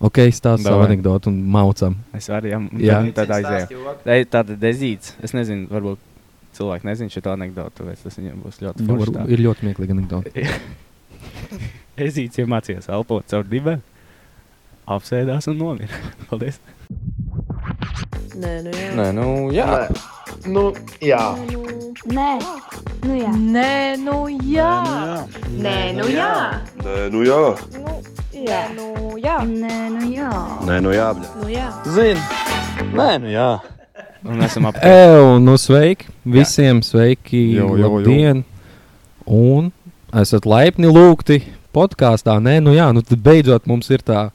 Ok, stāsta savu Davai. anekdotu un maucam. Es arī tad, tad aizēju. Tāda dezīts. Es nezinu, varbūt cilvēki nezina šo anekdotu, vai tas viņiem būs ļoti Nu, forši. tā. ir ļoti smieklīgi anekdoti. Ezīts iemācījās elpot caur diviem, apsēdās un nomira. Paldies! Nē, nu jā. Nē, nu, jā. Nu, jā. Nē, nu jā. Nē, nu jā. Nē, nu jā. Nē, nu jā. Jā, nu jā. Nē, nu jā. Nē, nu jā. bļa. Nu jā. Zini. Nē, nu jā. Un esam ap Ew, nu sveiki! Visiem sveiki! Jo, jo, jo. labdien! Un esat laipni lūgti podkāstā. Nē, nu jā, nu tad beidzot mums ir tā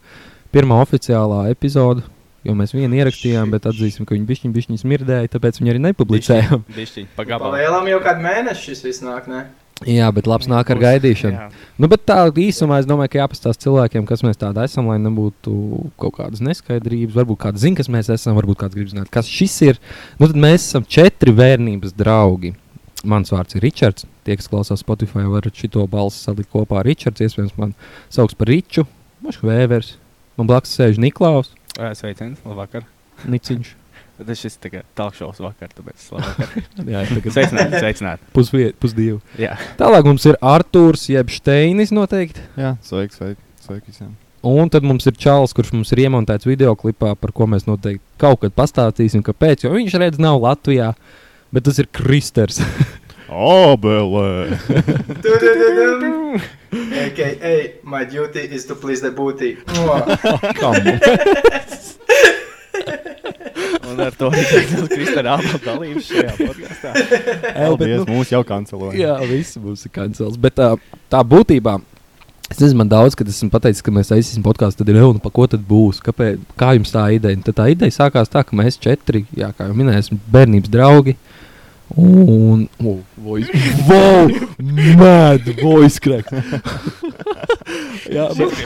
pirmā oficiālā epizode. Jo mēs vienu ierakstījām, bet atzīsim, ka viņi bišķiņi, bišķiņi smirdēja, tāpēc viņi arī nepublicējām. Bišķiņ, Pa pagabalā. lielam jau kādu mēnešu šis viss nāk, ne? Jā, bet labs nāk ar gaidīšanu. Jā. Nu, bet tā īsumā es domāju, ka jāpastāsta cilvēkiem, kas mēs tādi esam, lai nebūtu kaut kādas neskaidrības. Varbūt kāds zina, kas mēs esam, varbūt kāds grib zināt, kas šis ir. Nu, tad mēs esam četri bērnības draugi. Mans vārds ir Ričards. Tie, kas klausās Spotify, var šo balsi salikt kopā ar Ričardu. Iespējams, man sauc par Riču, Mašs Vēvers. Man blakus sēž Niklaus, Sveiciens, labvakar. Niciņš. Bet es šis tikai talkšovs vakar, tāpēc labvakar. Jā, tagad Sveicināti, sveicināti. pusvie- pusdivi. Jā. Tālāk mums ir Artūrs, jeb Steinis noteikti. Jā, sveiki, sveiki. Sveiki visiem. Un tad mums ir čalis, kurš mums ir iemontēts video klipā, par ko mēs noteikti kaut kad pastāstīsim, kāpēc. Jo viņš redz, nav Latvijā, bet tas ir Kristers. Obelē! AKA, my duty is to please the booty. Un ar to arī Kristēna Abela dalības šajā podkāstā. Paldies, mūsu jau kanceloja. Jā, viss būs kancels. Bet tā, tā būtībā. Es nezinu, man daudz, kad esmu pateicis, ka mēs taisīsim podkāstu, tad ir jau, nu, pa ko tad būs? Kāpēc, kā jums tā ideja? Un Tad tā ideja sākās tā, ka mēs četri, jā, kā jau minēju, esam bērnības draugi. Un, oh, voice, wow, mad voice crack. jā, mēs,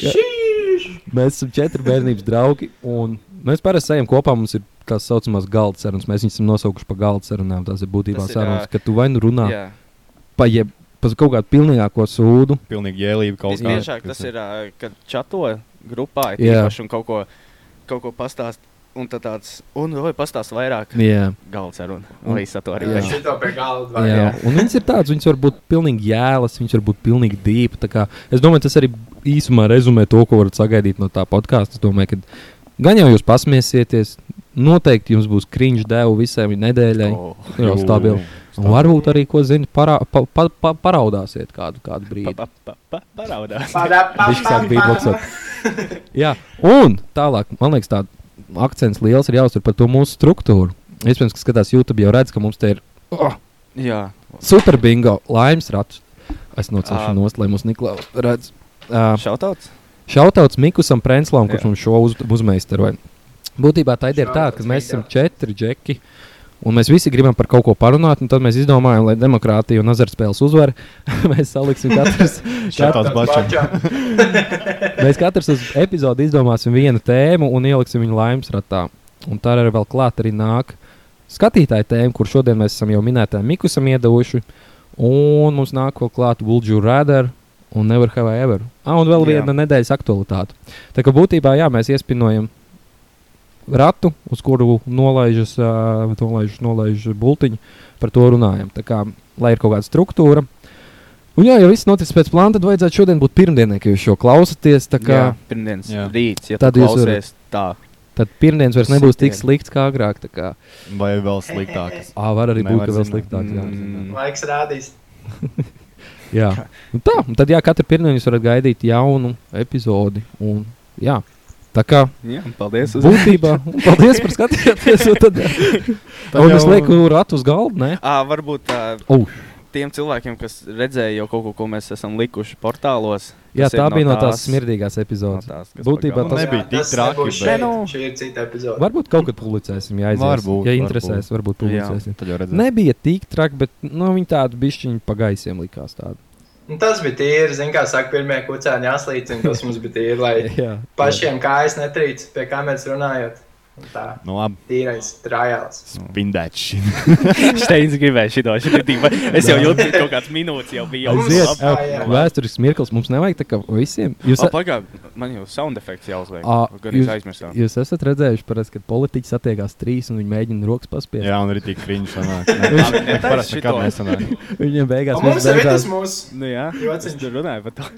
jā, mēs esam četri bērnības draugi. Un mēs parasti ejam kopā. Mums ir tā saucamās galda sarunas. Mēs viņus esam nosaukuši par galda sarunām. Tas ir būtībā Tas ir, sarunas, ka tu vai nu runā Jā. pa, jeb, pa kaut kādu pilnīgāko sūdu. Pilnīgi jēlība kaut kā. Visbiežāk tas ir, kad čato grupā ir Jā. īpaši un kaut ko, kaut ko pastāst. Un tad tāds, un vai pastāst vairāk Jā, galda sarunu. Un- Vai sato arī Jā. Šito pie galda. jā. Jā. Un viņas ir tādas, viņas var būt pilnīgi jēlas, viņas var būt pilnīgi dīpa. tā Es domāju, tas arī īsumā rezumē to, ko varat sagaidīt no tā podkāsta. Es domāju, ka gan jau jūs pasmiesieties, noteikti jums būs krīņš devu visai nedēļai. Oh. Jau stabili. Un varbūt arī, ko zini, parā, pa, pa, pa, paraudāsiet kādu, kādu Pa, brīdi. pa, pa, pa, paraudās. Viņš sāk beatboxot. Jā, un tālāk, man liekas, tāds akcents liels ir jāuztur par to mūsu struktūru. Iespējams, ka skatās YouTube, jau redz, ka mums te ir oh, Jā. super bingo, laimes rats. Es nocelšu nost, lai mūsu Niklaus redz. Uh, Šautauts? Šautauts Mikusam Prenslam, kurš mums šo uz, uzmeistaroja. Būtībā tā ideja ir tāda, ka mēs esam četri džeki. Un mēs visi gribam par kaut ko parunāt, un tad mēs izdomājām, lai demokrātija un azartspēles uzvar. mēs saliksim katrs, Šāds bačs. mēs katrs uz epizodi izdomāsim vienu tēmu un ieliksim viņu laimes ratā. Un tā arī vēl klāt arī nāk skatītāja tēma, kur šodien mēs esam jau minētājiem Mikusam iedevuši. Un mums nāk vēl klāt Vulģu Radar un Never Have I Ever. Ah, un vēl Jā. viena nedēļas aktualitāte. Tā kā būtībā jā, mēs iespinojam ratu, uz kuru nolaižas, uh, nolaižas, nolaižas bultiņu, par to runājam. Tā kā, lai ir kaut kāda struktūra. Un jā, ja viss notiks pēc plāna, tad vajadzētu šodien būt pirmdienai, kad jūs šo klausāties. Tā kā Jā, pirmdienas Jā. rīts, ja Tad jūs klausies tā. tad pirmdienas vairs nebūs tik Sitieni. slikts kā agrāk. Kā, Vai vēl sliktākas? ā, var arī būt, ka vēl zināt. sliktāk. Jā. Mm, Laiks rādīs. Jā, un tā. Un tad, jā, katru pirmdienu jūs varat gaidīt jaunu epizodi. Un, jā, tā kā jā, paldies. Uz... būtībā, un paldies par skatīšanos. Un tad, un es jau- lieku ratu uz galda. Ne? À, varbūt tā, Oh, tiem cilvēkiem, kas redzēja jau kaut ko, ko mēs esam likuši portālos. jā, tā bija no tās tās- smirdīgās No epizodes. tās, kas Būtībā tas- nebija tik traki. Šī ir cita epizode. Varbūt kaut kad publicēsim, ja aizies. Varbūt, ja interesēs, varbūt publicēsim. Tad jau redzēsim. Nebija tik traki, bet nu, viņi tādi bišķiņi pagaisiem likās. Tādi. Un tas bija tīri, zin, kā saka, pirmie kucēni jāslīcina, tas mums bija tīri, lai Jā, pašiem kājas netrīc pie kameras runājot. Tā, Nu, tīrais trajāls. Spindēči. Steins gribēja šito šitā. Es jau jūtu, ka kaut kāds minūtes jau bija. Mums- Aiziet, vēsturisks mirklis mums nevajag tā kā visiem. Jūs, O, pagaid, man jau sound efekts jāuzliek. Gan jūs- es aizmirsām. jūs esat redzējuši, parasti, kad politiķi satiekās trīs un viņi mēģina rokas paspiest. Jā, un arī tik viņš sanāk. Viņš- Parasti šito. nekad nesanāk. Viņiem beigās mums viss beidzās, mūsu. Nu, jā, es tur runāju par to.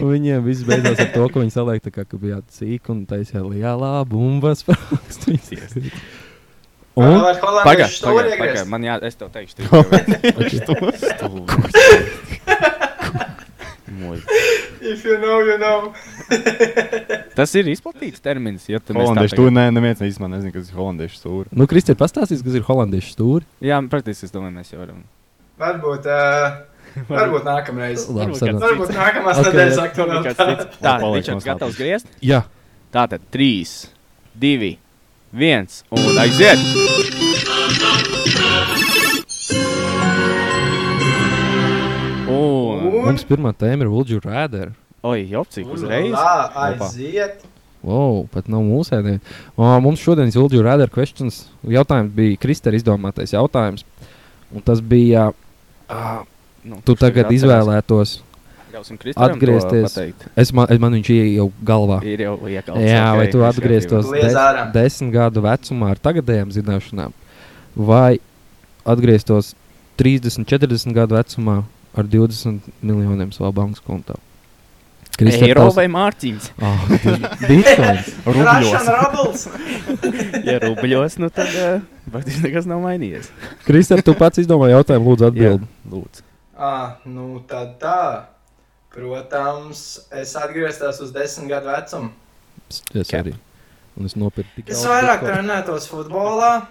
un viņiem viss beidzās ar to, ka viņi saliek tā kā, ka bija cīk un taisīja lielā bumbas. Un un ar Pagaid, holandiešu stūri pagaid, pagaid, iegriezt. man jā, es tev teikšu. Stūri. If you know, you know. Tas ir izplatīts termins, ja Holandiešu stūri, nē, neviens īstenībā nezina, kas ir holandiešu stūri. Nu, Kristi ir pastāstījis, kas ir holandiešu stūri. Jā, praktiski es domāju, mēs jau varam. Varbūt, uh, varbūt nākamreiz. Labi, Varbūt sarunā. Varbūt nākamās Ok, nedēļas jā. aktualitāte. Tā, Ričards, gatavs griezt? Jā, Tātad 3, 2, 1 un aiziet! Un, mums pirmā tēma ir Ulģu Rēder. oi, jopcīgi, uzreiz. Lā, aiziet. Wow, pat nav mūsēdien. O, mums šodienas Ulģu Rēder questions jautājums bija Kristēra izdomātais jautājums. Un tas bija, uh, Nu, tu tagad izvēlētos. Atgriezties. pateikt. Es, man, es man viņš ieeja jau galvā. Ir jau iekļauts. Jā, vai ok, tu atgrieztos ārā. desmit gadu vecumā ar tagadējām zināšanām, vai atgrieztos 30, 40 gadu vecumā ar 20 miljoniem savā bankas kontā? Eiro vai mārciņas? Oh, Bitcoins. Rušana Rabels. Ja rubļos, nu tad uh, praktiski nekas nav mainījies. Kristēn, tu pats izdomāji jautājumu, lūdzu, atbildi. lūdzu. Ah, nu tad tā. Protams, es atgrieztos uz desmit gadu vecumu. Es arī. Un es nopirku tik Es vairāk trenētos futbolā,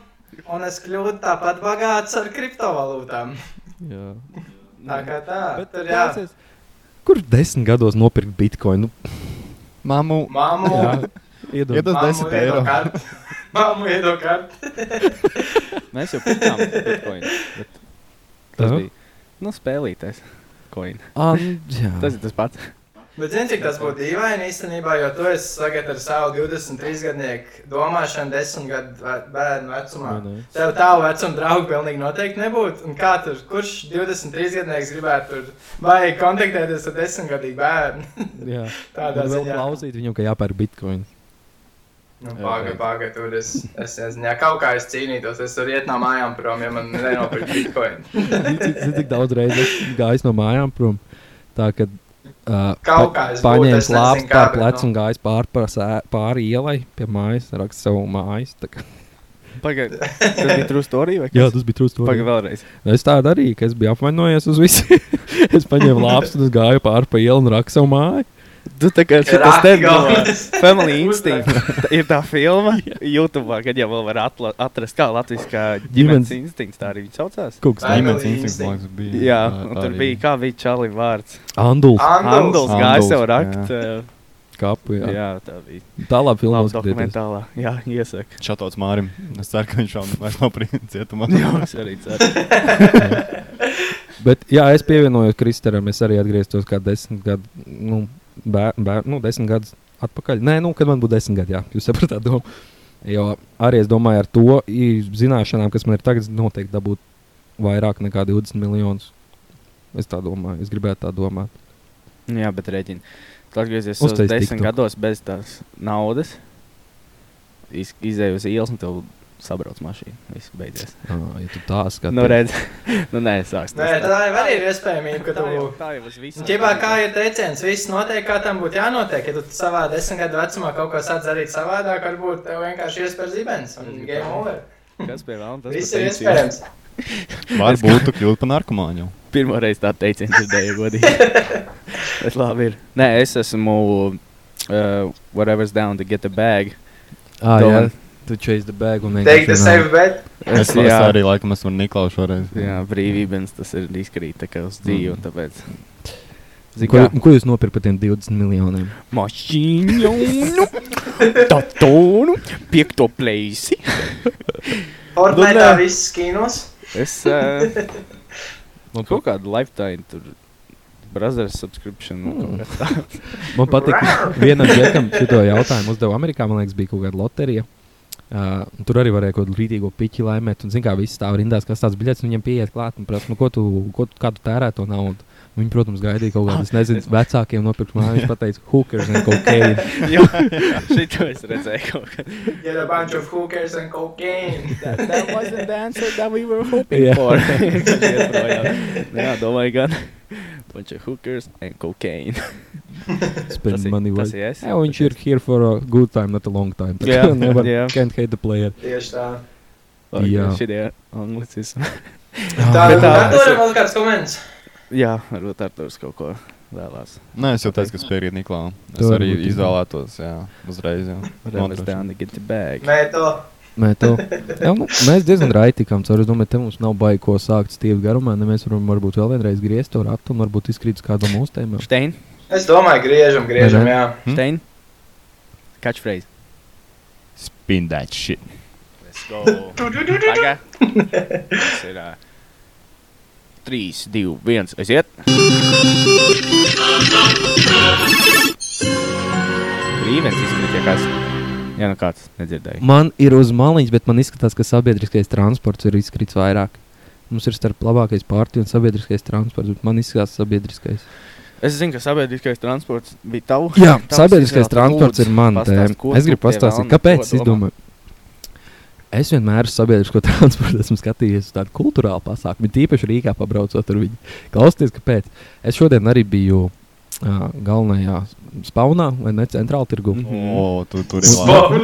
un es kļūtu tāpat bagāts ar kriptovalūtām. Jā. Tā kā tā. Bet Tur jā, klausies, Kur desmit gados nopirkt bitkoinu? Nu, Māmu, mammu. jā, iedod. Iedod Mammu 10 iedod eiro. karti. Mammu iedod karti. Mēs jau pirkām bitcoin. bet Tas bija nu, spēlītais. Coin. Nu, jā. Tas ir tas pats. Bet zini, cik tas būtu dīvaini īstenībā, jo tu esi tagad ar savu 23 gadnieku domāšanu, 10 gadu bērnu vecumā. Vai ne? Tev tālu vecuma draugu pilnīgi noteikti nebūtu. Un kā tur, kurš 23 gadnieks gribētu tur vai kontaktēties ar 10 gadīgu bērnu? Jā. Tādā ziņā. klausīt viņam, ka jāpērk bitkoinu. Nu, Pagaid, pagaid, tur es, es nezinu, ja kaut kā es cīnītos, es tur iet no mājām prom, ja man nenopirkt bitkoinu. Zini, cik, daudz reizes gājis no mājām prom. Tā kā uh, Kaut kā es paņēmu es slāpstu kā, pār plecu nu. un gājis pāri, pa sē- pāri ielai pie mājas, raksta savu mājas. tā kā- Pagaid, tas bija true story vai Jā, tas bija trūkst. Pagaid vēlreiz. Es tā darīju, ka es biju apvainojies uz visiem. es paņēmu lāpstu un es gāju pāri pa ielu un rakstu savu māju. Tu tā kā šitas Raki te no. Family Instinct. Ir tā filma YouTube, kad jau vēl var atla, atrast kā latviskā ģimenes Ģimenes- instinkts, tā arī viņš saucās. Kaut kas ģimenes instinkts, man liekas, bija. Jā, un tur bija, kā bija Čāli vārds. - Anduls. Anduls. Gāja sev rakt. uh, Kapu, jā. Jā, tā bija. Tā labi filma. Labi dokumentālā. Jā, iesaka. Šatots Mārim. Es ceru, ka viņš jau vairs nav cietumā. Jā, es arī ceru. Bet, jā, es pievienojos Kristēram. Es arī atgrieztos kā desmit gadu, nu, bēr, bēr, nu, desmit gadus atpakaļ. Nē, nu, kad man būtu desmit gadi, jā, jūs sapratāt domu. Jo arī es domāju, ar to zināšanām, kas man ir tagad, noteikti dabūt vairāk nekā 20 miljonus. Es tā domāju, es gribētu tā domāt. Jā, bet rēķini. Tu atgriezies uz desmit gados bez tās naudas. Iz, izēju uz ielas un tev sabrauc mašīna. Viss beidzies. Ah, ja tu tā skaties, Nu, redz. nu, nē, sāks. Nē, tā jau arī ir iespējamība, ka tā jau, tu. tā jau uz visu. Ķipā, kā ir teiciens, viss notiek, kā tam būtu jānotiek. Ja tu savā desmit gadu vecumā kaut ko sāc darīt savādāk, varbūt tev vienkārši iespējas zibens un game over. Kas pie vēlna? Tas Viss ir iespējams. Varbūt tu kļūsi par narkomāņu. Pirmā reize tā teiciens dzirdēju, godīgi. Bet labi ir. Nē, es esmu uh, whatever's down to get the bag. ah, jā, Tu chase the bag Take the safe bet. Es, Es, jā, arī laikam esmu ar Niklausu šoreiz. jā, brīvības tas ir izkrīt tā kā uz dzīvi, un tāpēc. Zini, Ko, ko jūs nopirkat par tiem 20 miljoniem? Mašīnu, tatonu, piekto pleisi. Fortnite nē. viss skinos. Es uh, man kaut kādu lifetime tur. Brothers subscription. nu, tāds. Man patīk, ka vienam džekam šo jautājumu uzdeva Amerikā. Man liekas, bija kaut kāda loterija. Uh, tur arī varēja kaut kādu rītīgo piķi laimēt. Un, zin, kā visi stāv rindās, kas tāds biļets, un viņiem pieiet klāt un prasa, nu, ko tu, ko tu, kā tu tērē to naudu. Viņi, protams, gaidīja kaut kādu, es nezinu, vecākiem nopirkt māju. Viņš teica, hookers un cocaine. Jā, šito es redzēju kaut kad. Get a bunch of hookers and cocaine. That, that wasn't the answer that we were hoping Jā. for. Nu Jā, domāju gan. Bunch of hookers and cocaine. Spend Tas money well. es? Jā, viņš ir here for a good time, not a long time. Jā, kā nevar, jā. can't hate the player. Tieši tā. Jā. Šitie anglicismi. Tā, Bet tā- tur ir vēl kāds komentārs. Jā, varbūt Arturs kaut ko vēlās. Nē, es jau teicu, ka spēju Niklā. Es arī izvēlētos, jā, uzreiz. Down to get the bag. Nē, to. Mē, to, jā, nu, mēs diezgan raiti tikām cauri. Es domāju, te mums nav baigi ko sākt stīvi garumā. Ne mēs varam varbūt vēl vienreiz griezt to ratu un varbūt izkrīt uz kādu mūsu tēmām. Stein, Es domāju, griežam, griežam, jā. Hmm? Stein. Catchphrase. Spin that shit. Let's go. Tas ir. Uh, 3, 2, 1. Aiziet. Brīvens izkrīt, ja kāds. Jā, nu kāds nedzirdēja. Man ir uz maliņas, bet man izskatās, ka sabiedriskais transports ir izkritis vairāk. Mums ir starp labākais pārti un sabiedriskais transports, bet man izskatās sabiedriskais. Es zinu, ka sabiedriskais transports bija tavs. Jā, sabiedriskais transports ir man tēma. Es gribu pastāstīt, kāpēc es izdomāju. Es vienmēr uz sabiedrisko transportu esmu skatījies uz tādu kultūrālu pasākumu, tīpaši Rīgā pabraucot ar viņu. Klausieties, kāpēc. Es šodien arī biju uh, galvenajā spaunā, vai ne centrāla tirgu. Mhm. O, tu tur ir labi.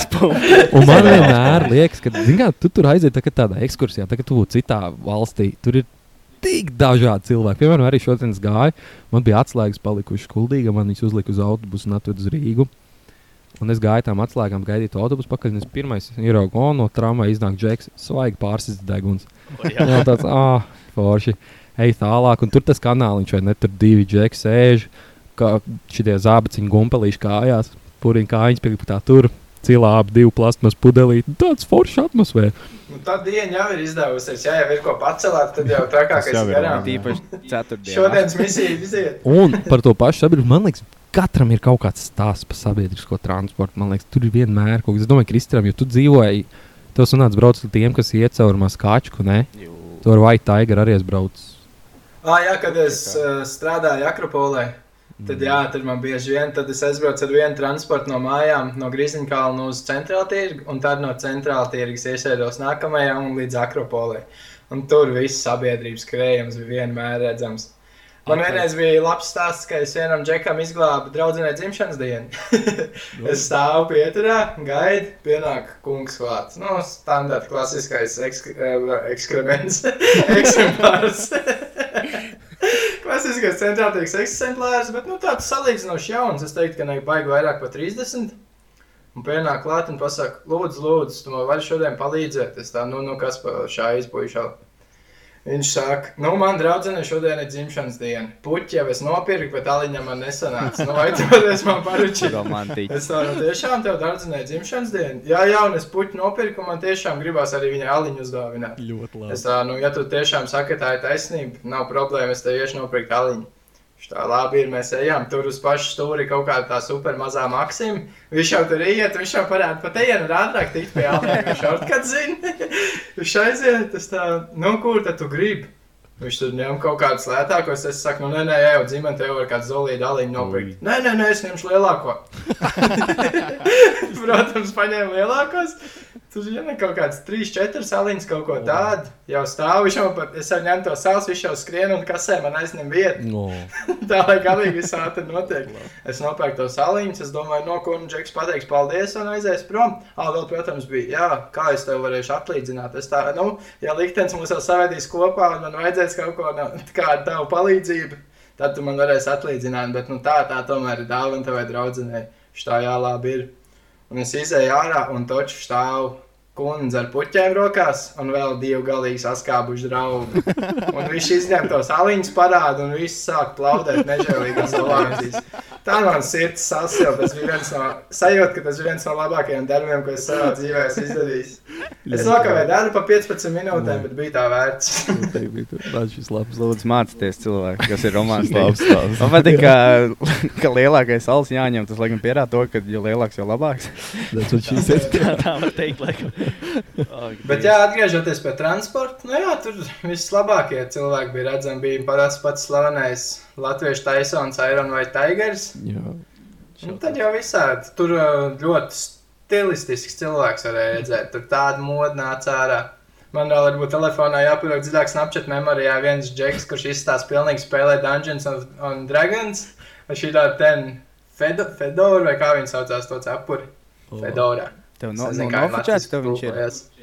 Spūna. Un man vienmēr liekas, ka kā, tu tur aiziet tā, tādā ekskursijā, tā, tu būtu citā valstī. Tur ir tik dažādi cilvēki. Piemēram, arī šodien es gāju, man bija atslēgas palikušas kuldīga, man viņas uzlika uz autobusu un atveda uz Rīgu. Un es gāju tam atslēgām, gaidīju to autobusu pakaļ. Es pirmais ieraugu, o, no tramvaja iznāk džeks, svaigi pārsist deguns. Jā, tāds, ah, forši. Ej tālāk, un tur tas kanāliņš, vai ne? Tur divi džeki sēž, kā šitie zābaciņu gumpelīši kājās, puriņu kājiņas pie tā tur. Cilā ap divu plasmas pudelīti. Tāds foršs atmosfēra. Nu, tā diena jau ir izdevusies. Ja jau ir ko pacelāt, tad jau jau ir ir garām. Tīpaši ceturtdienā. Šodienas misija iziet. Un par to pašu sabiedrību, man liekas, katram ir kaut kāds stāsts par sabiedrisko transportu. Man liekas, tur ir vienmēr kaut kas. Es domāju, Kristēram, jo tu dzīvoji, tev sanāca braukt ar tiem, kas iet cauri maskāčku, ne? Jū. Tu ar White Tiger arī brauc. Ah, jā, kad es uh, strādāju Akropolē, tad, jā, tad man bieži vien tad es aizbraucu ar vienu transportu no mājām, no Grīziņkalna uz centrāla tirgu, un tad no centrāla tirgus iesēdos nākamajā un līdz Akropolē. Un tur viss sabiedrības krējums bija vienmēr redzams. Man Ok. vienreiz bija labs stāsts, ka es vienam džekam izglābu draudzenei dzimšanas dienu. es stāvu pieturā, gaidu, pienāk kungs klāts. Nu, standarta klasiskais eh, ekskrements, eksemplārs. Klasiskais centrālais eksemplārs, bet nu, tāds salīdzinoši jauns. Es teiktu, ka ne baigi vairāk par 30. Un pienāk klāt un pasaka, lūdzu, lūdzu, tu man vari šodien palīdzēt. Es tā, nu, nu kas par šā izpuišā. Viņš saka, nu, man draudzene šodien ir dzimšanas diena. Puķi jau es nopirku, bet aliņa man nesanāca. Nu, vai tu varēsi man paručīt? Romantiski. Es tādu tiešām tev dārdzinēju dzimšanas dienu. Jā, jā, un es puķu nopirku, man tiešām gribās arī viņai aliņu uzdāvināt. Ļoti Es tā, nu, ja tu tiešām saki, tā ir taisnība, nav problēma, es tev iešu nopirkt aliņu. Tā labi ir, mēs ejam tur uz pašu stūri kaut kāda tā super mazā maksima. Viņš jau tur iet, viņš jau parāda, pat ejam ir ātrāk tikt pie aliņa. Viņš jau kad zina. Viņš aiziet, tas tā, nu, kur tad tu gribi? Viņš tur ņem kaut kādus lētākos. Es saku, nu, nē, nē, jau dzimta tev var kādu zolīdu aliņu nopirkt. Nē, nē, nē, es ņemšu lielāko. Protams, paņēmu lielākos. Tur ir ja, kaut kāds 3, 4 saliņas, kaut ko tādu. Jau stāv, viņš jau pat, es jau ņemu to savus, viņš jau skrien un kasē man aizņem vietu. No. Tā lai galīgi viss ātri notiek. Es nopērku to saliņas, es domāju, no ko nu Džeks pateiks paldies un aizies prom. Ā, vēl, protams, bija, jā, kā es tev varēšu atlīdzināt. Es tā, nu, ja liktenis mūs jau savedīs kopā un man vajadzēs kaut ko, no, kādu tavu palīdzību, tad tu man varēsi atlīdzināt. Bet, nu, tā, tā tomēr ir dāvana tavai draudzenei. Šitā jā, labi ir. Un es izēju ārā un toču stāvu kundze ar puķiem rokās un vēl divu galīgi saskābuši draugu. Un viņš izņem tos aliņus parādu un viss sāk plaudēt nežēlīgās ovācijas. Tā man sirds sasauca. Tas bija viens no sajūta, ka tas ir viens no labākajiem darbiem, ko es savā dzīvē esmu izdarījis. Es nokavēju darbu pa 15 minūtēm, bet bija tā vērts. Tas šis labs. Lūdzu, mācieties, cilvēki, kas ir romāns. Labs stāsts. Man patīk, ka, ka lielākais salas jāņem. Tas, laikam, pierāda to, ka jo lielāks, jo labāks. Tas ir šis ir. tā, tā var teikt, laikam. Oh, Bet, jā, atgriežoties pie transporta, nu jā, tur vislabākie cilvēki bija redzami. Bija pats pats slavenais latviešu taisons, Iron vai Tigers. Jā. Nu, tad jau visādi. Tur uh, ļoti stilistisks cilvēks varēja redzēt. Tur tāda moda nāca ārā. Man vēl varbūt telefonā jāpierakst dziļāk Snapchat memorijā viens džeks, kurš izstāsta pilnīgi spēlē Dungeons and, Dragons. Vai šī tāda ten Fedo, Fedora vai kā viņi saucās to cepuri? Fedora. Tev no, Es no, nezinu, kā nofočēts, latviski tev viņš ir. tulkojas. Tev, Kas tad?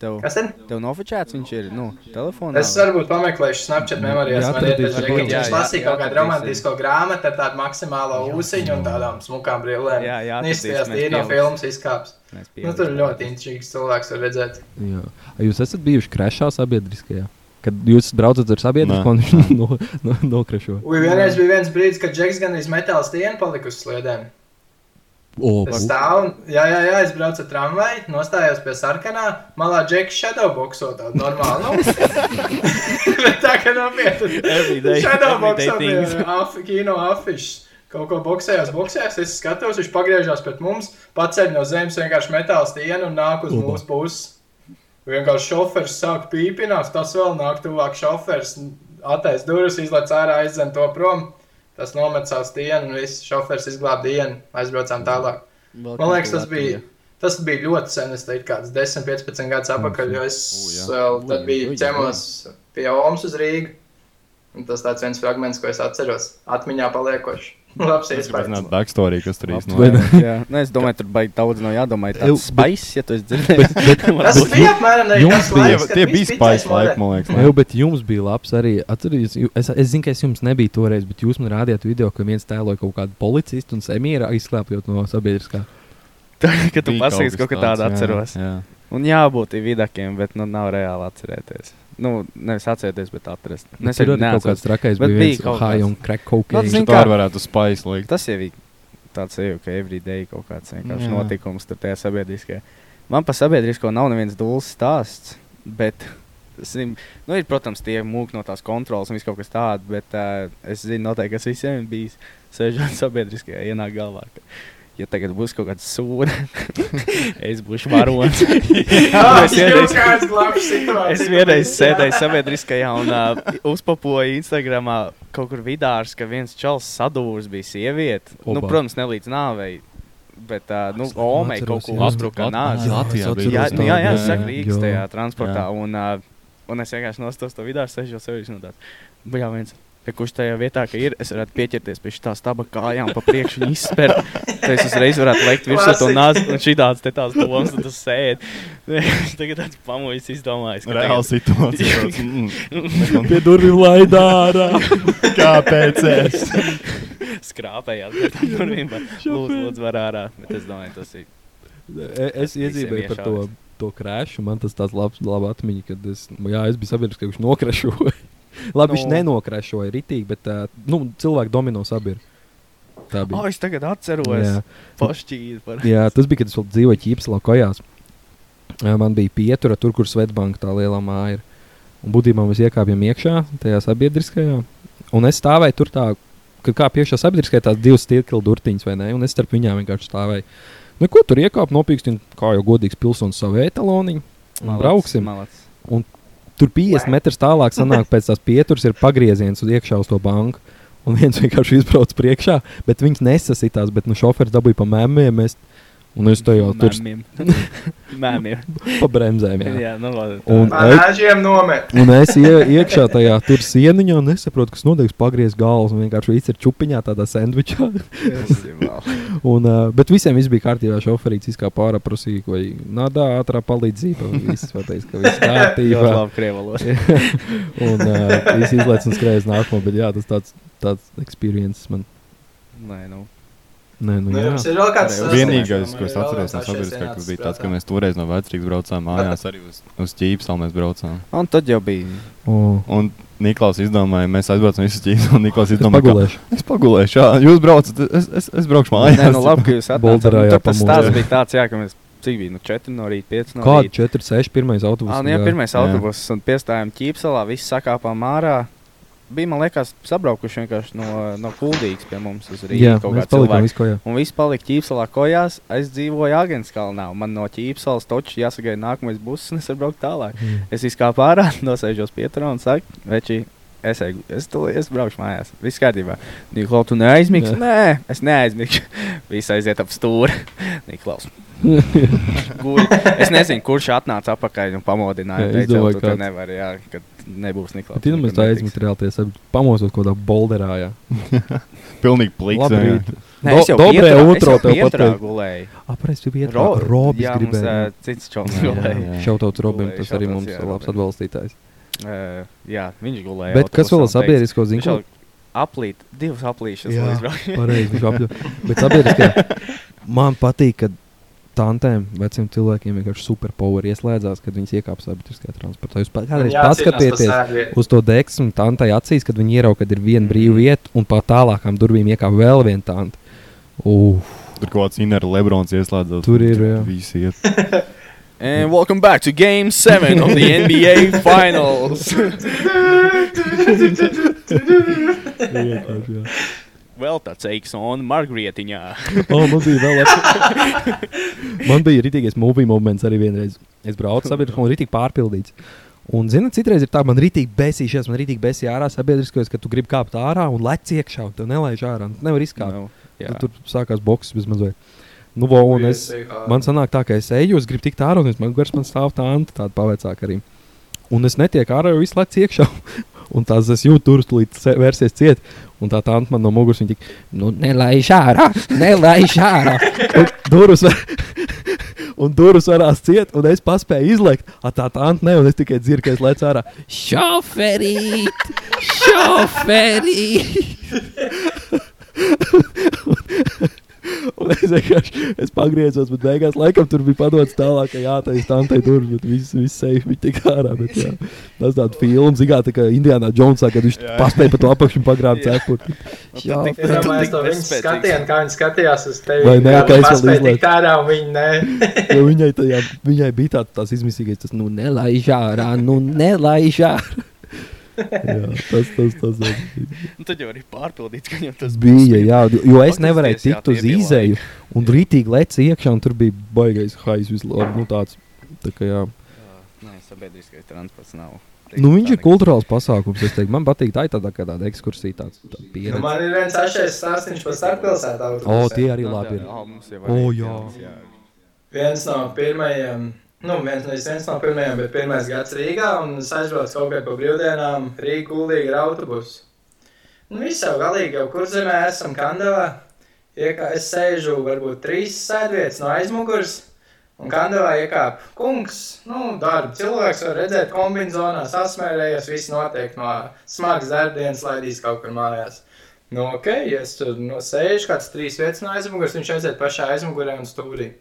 Tev nofočēts viņš ir, nu, telefonā. Es varbūt pameklēšu Snapchat memorijās. Jā, Man ir tas jā, viņš lasīja kaut kādu romantisko grāmatu ar tādu maksimālo ūsiņu un tādām smukām brillēm. Jā, jā, Viņš atradīsim, izskatījās mēs tīri no pieliksim. filmas izkāps. Nu, tur ļoti intriģīgs cilvēks var redzēt. Jā. A Jūs esat bijuši krešā sabiedriskajā? Kad jūs braucat ar sabiedrisku, un viņš no, no, nokrašo. Ui, vienreiz bija viens brīdis, kad Džeks gan iz metāla stienu palika uz sliedēm. O, Es stāvu, jā, jā, jā, es braucu ar tramvaju, nostājos pie sarkanā, malā Džeks shadowboxo tādu normālu. Nu. Bet tā kā nopietni. Everyday- Shadowboxo af, kino afišas. Kaut ko boxējās, boxējās, es skatos, viņš pagriežās pret mums, paceļ no zemes vienkārši metāla stienu un nāk uz Oba. mūsu pusi. Vienkārši šoferis sāk pīpināt, tas vēl nāk tuvāk šoferis, attaisno durvis, izlaiž ārā, aizdzen to prom. Tas nomet savu stienu, un viss šoferis izglāba dienu, aizbraucām tālāk. Man liekas, tas bija, tas bija ļoti sen, es teiktu, kāds 10, 15 gadus atpakaļ, jo es vēl tad biju ķemos pie Omas uz Rīgas. Tas tāds viens fragments, ko es atceros, atmiņā paliekoši. Labs gribētu zināt iespējas. backstory, kas tur īstenībā ir. Jā, nu, es domāju, tur baigi daudz no jādomā. Tas spaiss, ja tu esi dzirdējis. Tas bija apmēram bija- laiks, Tie bija modē. laika, man liekas. Jā, bet jums bija labs arī. Atcerieties, ju- es, es zinu, ka es jums nebiju toreiz, bet jūs man rādījāt video, ka viens tēloja kaut kādu policistu un semīru izslēpjot no sabiedriskā. Kad tu Bija pasaki, kaut ko tādu tāds, jā, atceros. jā. Un jābūt vidakiem, bet nu, nav reāli atcerēties. Nu, nevis atcerēties, bet atrast. Nu, es arī arī kaut kāds trakais Bet bija bija viens kaut high kāds. un crack Nu, cocaine. zini, Tā varētu spice likt. Tas jau ir tāds jau, ka everyday kaut kāds vienkārši Jā. notikums tur tajā sabiedriskajā. Man par sabiedrisko nav neviens dūls stāsts, bet, zin, nu, ir, protams, tie mūki no tās kontrolas un viss kaut kas tāds, bet uh, es zinu noteikti, kas visiem bijis sēžot sabiedriskajā ienāk galvā. Ka, ja tagad būs kaut kāds sūds, es būšu varonis. Es vienreiz-. Es vienreiz sēdēju sabiedriskajā un uh, uzpapoju Instagramā kaut kur vidārs, ka viens čels sadūris bija sieviete. Nu, protams, ne līdz nāvei. Bet, uh, nu, Omei kaut ko jā. uzbruka nāzi. Jā, Jā, nu, jā, jā, es saku Rīgas jā. tajā transportā. Jā. Un, uh, un es vienkārši nostos to vidāru, sežu sevis no tāds. Bija viens. Ja kurš tajā vietā, ka ir, es varētu pieķerties pie šīs staba kājām, pa priekšu viņa izspēr. Tad es uzreiz varētu lekt virsū to nāzi, un šī tāds te tās domas, un tas sēd. Tagad tāds pamuļs izdomājis. ka Reāla tagad- situācija. mm, Pie durvīm laidā ārā. Kāpēc es? skrāpējās pie tām durvīm. bet Lūdzu, lūdzu, var ārā. Bet es domāju, tas ir. E- Es iezīmēju par to, to krāšu. Man tas tāds labs, laba atmiņa, kad es, jā, es biju sabiedriskā, ka viņš Labi, viņš Nu. nenokrašoja ritīgi, bet uh, nu, cilvēki domino sabiedrību. Tā O, bija. es tagad atceros. Jā. Pašķīri par. Jā, tas bija, kad es vēl dzīvoju Ķīpselā kojās. Ā, Man bija pietura tur, kur Svetbanka tā lielā māja ir. Un būtībā mēs iekāpjam iekšā tajā sabiedriskajā. Un es stāvēju tur tā, kad kā piekšā sabiedriskajā tās divas stirkli durtiņas, vai ne? Un es starp viņām vienkārši stāvēju. Nu, ko tur iekāp, nopīkstin, kā jau godīgs pilsonis savu etaloniņu. Un brauksim. Malac. Tur 50 metrus tālāk sanāk, pēc tās pieturas ir pagrieziens uz iekšā uz to banku. Un viens vienkārši izbrauc priekšā, bet viņš nesasitās, bet nu, šoferis dabūja pa mēmiem. Mēs, un es to jau tur Mēmiem. Mēmiem. pa bremzēm. Jā. Jā, nu labi. Un, Pārāžiem nomet. un es ie, iekšā tajā tur sieniņā un nesaprotu, kas notiek. Pagriez galvas un vienkārši viss ir čupiņā, tādā sandvičā. Un, uh, bet visiem viss bija kārtībā. Šoferīts izkāpa ārā, prasīja, vai nādā ātrā palīdzība. Viss pateica, ka viss Ļoti kārtībā. labi krievalots. un uh, viss izlaiž un skrējas nākamo. Bet jā, tas tāds, tāds experience man. Nē, nu. Nē, nu Nu, jā. jums ir vēl kāds Vienīgais, ko es atceros no sabiedriskā, kas bija tāds, ka mēs toreiz no vecrīgas braucām mājās arī uz, uz ķīpselu mēs braucām. Un tad jau bija. O, Un Niklaus izdomāja, mēs aizbraucam visu ķīpselu, un Niklaus Es izdomāja, ka pagulēšu. es pagulēšu, jā, jūs braucat, es, es, es braukšu mājās. Nē, nu labi, ka jūs atnācāt. Nu, tad Tas stāsts bija tāds, jā, ka mēs cik bija, nu 4 no rīta, 5 no Kāda rīta. 4, 6, pirmais autobus? Ah, nu, jā, pirmais Jā. autobus un piestājām ķīpselā, visi sakāpām ārā. Bija, man liekas, sabraukuši vienkārši no, no kuldīgas pie mums uz Rīgas Jā, kaut kā jā. Un viss palika ķīpselā kojās. Es dzīvoju Agenskalnā. un Man no ķīpselas točs jāsagaida nākamais buss, un es varu braukt tālāk. Mm. Es izkāpu ārā, nosēžos pieturā un saku, veči, es, eju, es, tu, es braukšu mājās. Viss kārtībā. Niklaus, tu neaizmigsi? Jā. Nē, es neaizmigšu. Viss aiziet ap stūri. Niklaus. Es nezinu, kurš atnāca atpakaļ un pamodināja. Jā, Teica, izdomāju, tu te kāds. nevari, jā, kad nebūs Niklaus. Tad mēs tā aizmigt reāli pamosot kaut kādā bolderā. Jā. Pilnīgi. Labrīt. Nē, es jau es jau tev pieturā pateikt. gulēju. Apreiz tu biji Ro- Robis jā, mums, ā, cits čoms gulēja. Šautauts Robim, tas arī mums ir labs atbalstītājs. Uh, jā, viņš gulēja. Bet kas vēl sabiedrisko Viņš zina? jau aplīt, divas aplīšas. Jā. Pareizi, viņš apļo. Bet sabiedriskajā man patīk, ka tantēm, veciem cilvēkiem vienkārši superpower ieslēdzās, kad viņas iekāpa sabiedriskajā transportā. Jūs kādreiz paskatieties uz to deksmu tantai acīs, kad viņi ierauga, kad ir viena brīva vieta un pa tālākām durvīm iekāpa vēl viena tanta. Uf, Tur kaut kāds Inera Lebrons ieslēdzās. Tur ir, jā. Visi iet. And welcome back to Game 7 of the NBA Finals. Vēl tāds eiks un margrietiņā. Oh, man bija vēl labs. man bija rītīgais movie moments arī vienreiz. Es braucu sabiedriskā un rītīgi pārpildīts. Un, zinot, citreiz ir tā, man rītīgi besīšies, man rītīgi besīja ārā sabiedriskajos, ka tu gribi kāpt ārā un lec iekšā, un tev nelaiž ārā. Tu nevar izkāpt. Nu, jā. Tad tur sākās boks bez mazliet. Nu, vo, un es, man sanāk tā, ka es eju, es gribu tikt ārā, un man gars man stāv tā anta, tāda pavecāka arī. Un es netieku ārā, jo visu laiku iekšā. Un tās es jūtu, tur līdz vērsies ciet. Un tā tā anta man no muguras viņa tik, nu, nelaiž ārā, nelaiž ārā. Un durvis, var- un durvis varās ciet, un es paspēju izlekt. A, tā tā anta ne, un es tikai dzirdu, ka es lecu ārā. Šoferīt! Šoferīt! Un es vienkārši es pagriezos, bet beigās laikam tur bija padots tālāk, ka jātaisa tā tai durvis, bet viss vis seif bija tik ārā. Bet, jā, tas tāds films, zigā, tā kā Indiānā Džonsā, kad viņš Jā. paspēja pa to apakšu pagrābt cepuri. Jā, domāju, tik ka viņi bezspēcīgs. skatījās, kā viņi skatījās uz tevi. Vai ne, kā es vēl izlaidu. ārā, un viņi nē. Jo viņai, tajā, viņai bija tā, tās izmisīgais, tas nu nelaiž ārā, nu nelaiž ārā. Jā, tas, tas, tas, tas Nu, tad jau arī pārpildīts, ka jau tas bija. Jā, jo es nevarēju jā, tikt uz bija izēju, un rītīgi leci iekšā, un tur bija baigais haiz vislabāk. Nu, tāds, tā kā, jā. Nē, sabiedriskais transports nav. Nu, viņš ir kultūrāls pasākums. Es teiktu, man patīk tā, ir tāda kā tāda ekskursija, tāds tā Nu, man ir viens atšķirīgs stāstījums par starppilsētu O, autobusiem. tie arī labi ir. O, jā. viens no pirmajiem, nu, viens, viens no pirmajiem, bet pirmais gads Rīgā, un es aizbraucu kaut kādā brīvdienām Rīgā gulīgi ar autobusu. Nu, viss jau galīgi, jau kur zemē esam Kandavā. Iekā, es sēžu varbūt trīs sēdvietas no aizmugures, un Kandavā iekāp kungs, nu, darba cilvēks var redzēt kombinzonā, sasmērējies, viss notiek no smagas darbdienas, laidīs kaut kur mājās. Nu, ok, es tur no sēžu, kāds trīs vietas no aizmugures, viņš aiziet pašā aizmugurē un stūrī.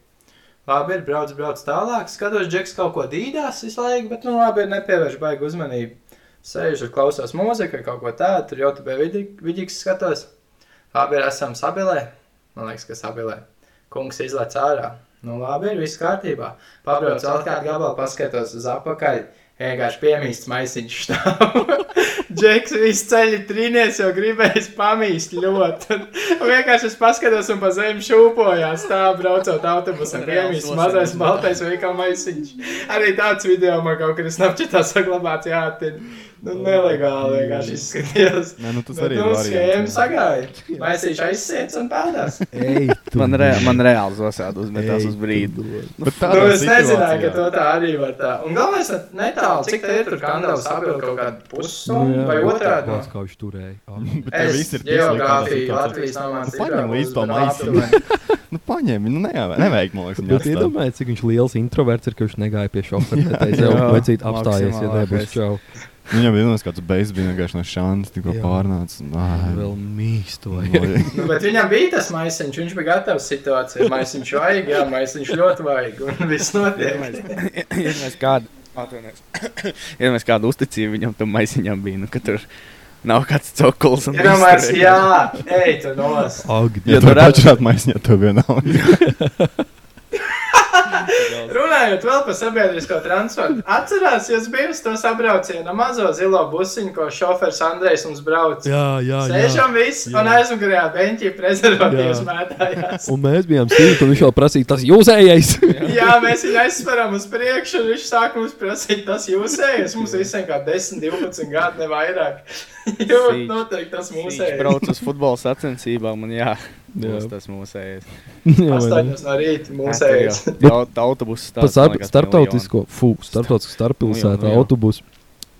Labi, ir brauc, brauc tālāk. Skatos, Džeks kaut ko dīdās visu laiku, bet, nu, labi, ir nepievērš baigi uzmanību. Sēžu, klausās mūziku, kaut ko tādu, tur jau tu biji vidīgs skatos. Labi, ir esam sabilē. Man liekas, ka sabilē. Kungs izlaiž ārā. Nu, labi, ir viss kārtībā. Pabrauc vēl kādu gabalu, paskatos uz apakaļ. Vienkārši piemīsts maisiņš stāv. Džeks visu ceļu trīnies, jau gribējis pamīst ļoti. Un vienkārši es paskatos un pa zemi šūpojās. Tā braucot autobusam, piemīsts mazais baltais veikala maisiņš. Arī tāds video man kaut kur snapčatā saglabāts. Jā, tad nu, nelegāli vienkārši izskatījās. Nē, nu tas Bet, arī nu, ir schēma sagāja. Maisīšu aizsiets un pēdās. Ej, tu Man, re, man reāli zosādi uzmetās uz brīdi. Bet Nu, tādā es nezināju, ka to tā arī var tā. Un galvenais, netālu, cik te ir tur kandavas apvilkt kaut kādu pusstundu vai otrādi. Tas, kā viņš turēja. Bet Es viss ir situācijā. Latvijas mans Nu, paņem līdz to bet Nu, paņem, nu, nejā- nevajag, man liekas, Bet atstāt. iedomājieties, cik viņš liels introverts ir, ka viņš negāja pie šofera. Jā, jau vecīt apstājies, ja nebūs čau. Viņam bija vienkārši kāds beigas, bija vienkārši no šanas, tikko pārnācis. Vēl mīstu. vajag. Nu, bet viņam bija tas maisiņš, viņš bija gatavs situācijai. Maisiņš vajag, jā, maisiņš ļoti vajag. Un viss notiek. Ja mēs kādu, atvainojos. ja mēs kādu uzticību viņam tam maisiņam bija, nu, ka tur nav kāds cokuls. un viss tur- jā, ej, tu nos. Ak, Ja tu tu redzi- atšķirāt maisiņā, tev vienalga. Runājot vēl par sabiedrisko transportu, atcerās, jūs bijāt uz to sabraucienu mazo zilo busiņu, ko šofers Andrejs mums brauc. Jā, jā, jā. Sēžam visi un aizmugurējā beņķī prezervatīvas Jā. mētājās. Un mēs bijām sīvi, un viņš jau prasīja, tas jūsējais. Jā, mēs viņu aizsveram uz priekšu, un viņš sāk mums prasīt, tas jūsējais. Mums visiem kā 10, 12 gadi, ne vairāk. Jo, noteikti tas Viņš mūsējais. brauc uz futbola sacensībām, un Jā. Būs tas mūsējais. Astoņos no rīta mūsējais. Autobusu Pa stāsts. starp, starptautisko, fu, starptautisku starppilsētu Nu autobusu.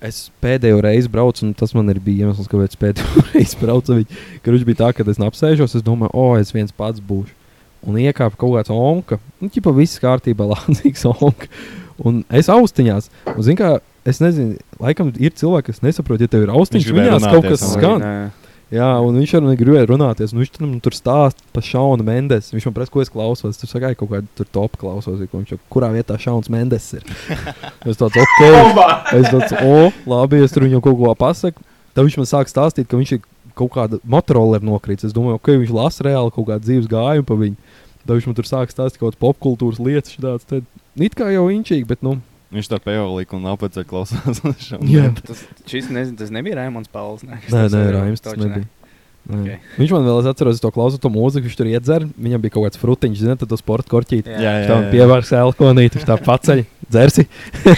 Es pēdējo reizi braucu, un tas man ir bija iemesls, kāpēc pēdējo reizi braucu. Kad viņš bija tā, ka es apsēžos, es domāju, o, es viens pats būšu. Un iekāpa kaut kāds onka. Nu, ķipa viss kārtībā, lācīgs onka. Un es austiņās. Un, zin, kā, es nezinu, laikam ir cilvēki, kas nesaprot, ja tev ir austiņas, viņās kaut kas skan. Jā, un viņš arī gribēja runāties. un Viņš tur, tur stāsta par Šaunu Mendes. Viņš man prasa, ko es klausos. Tur saka, kaut kāda tur top klausos, viņš, kurā vietā Šauns Mendes ir. es tāds, ok. Es tāds, o, labi, es tur viņam kaut ko pasaku. Tad viņš man sāk stāstīt, ka viņš ir kaut kāda motorola nokrīts. Es domāju, ka viņš lasa reāli kaut kādu dzīves gājumu pa viņu. Tad viņš man tur sāk stāstīt kaut kādas popkultūras lietas. Šāds, tad, it kā jau inčīgi, bet nu. Viņš tā pēolīja un apceļ klausās. Jā. Tas, šis nezinu, tas nebija Raimons Pauls. Ne? Nē, nē, Raims tas nebija. Nē. Ok. Viņš man vēl, atceros, to klausu, to mūziku, viņš tur iedzer. Viņam bija kaut kāds frutiņš, zinot, to sporta korķīti. Jā. Jā, jā, Tam jā. pievārs elkonīt, viņš tā paceļ, dzersi.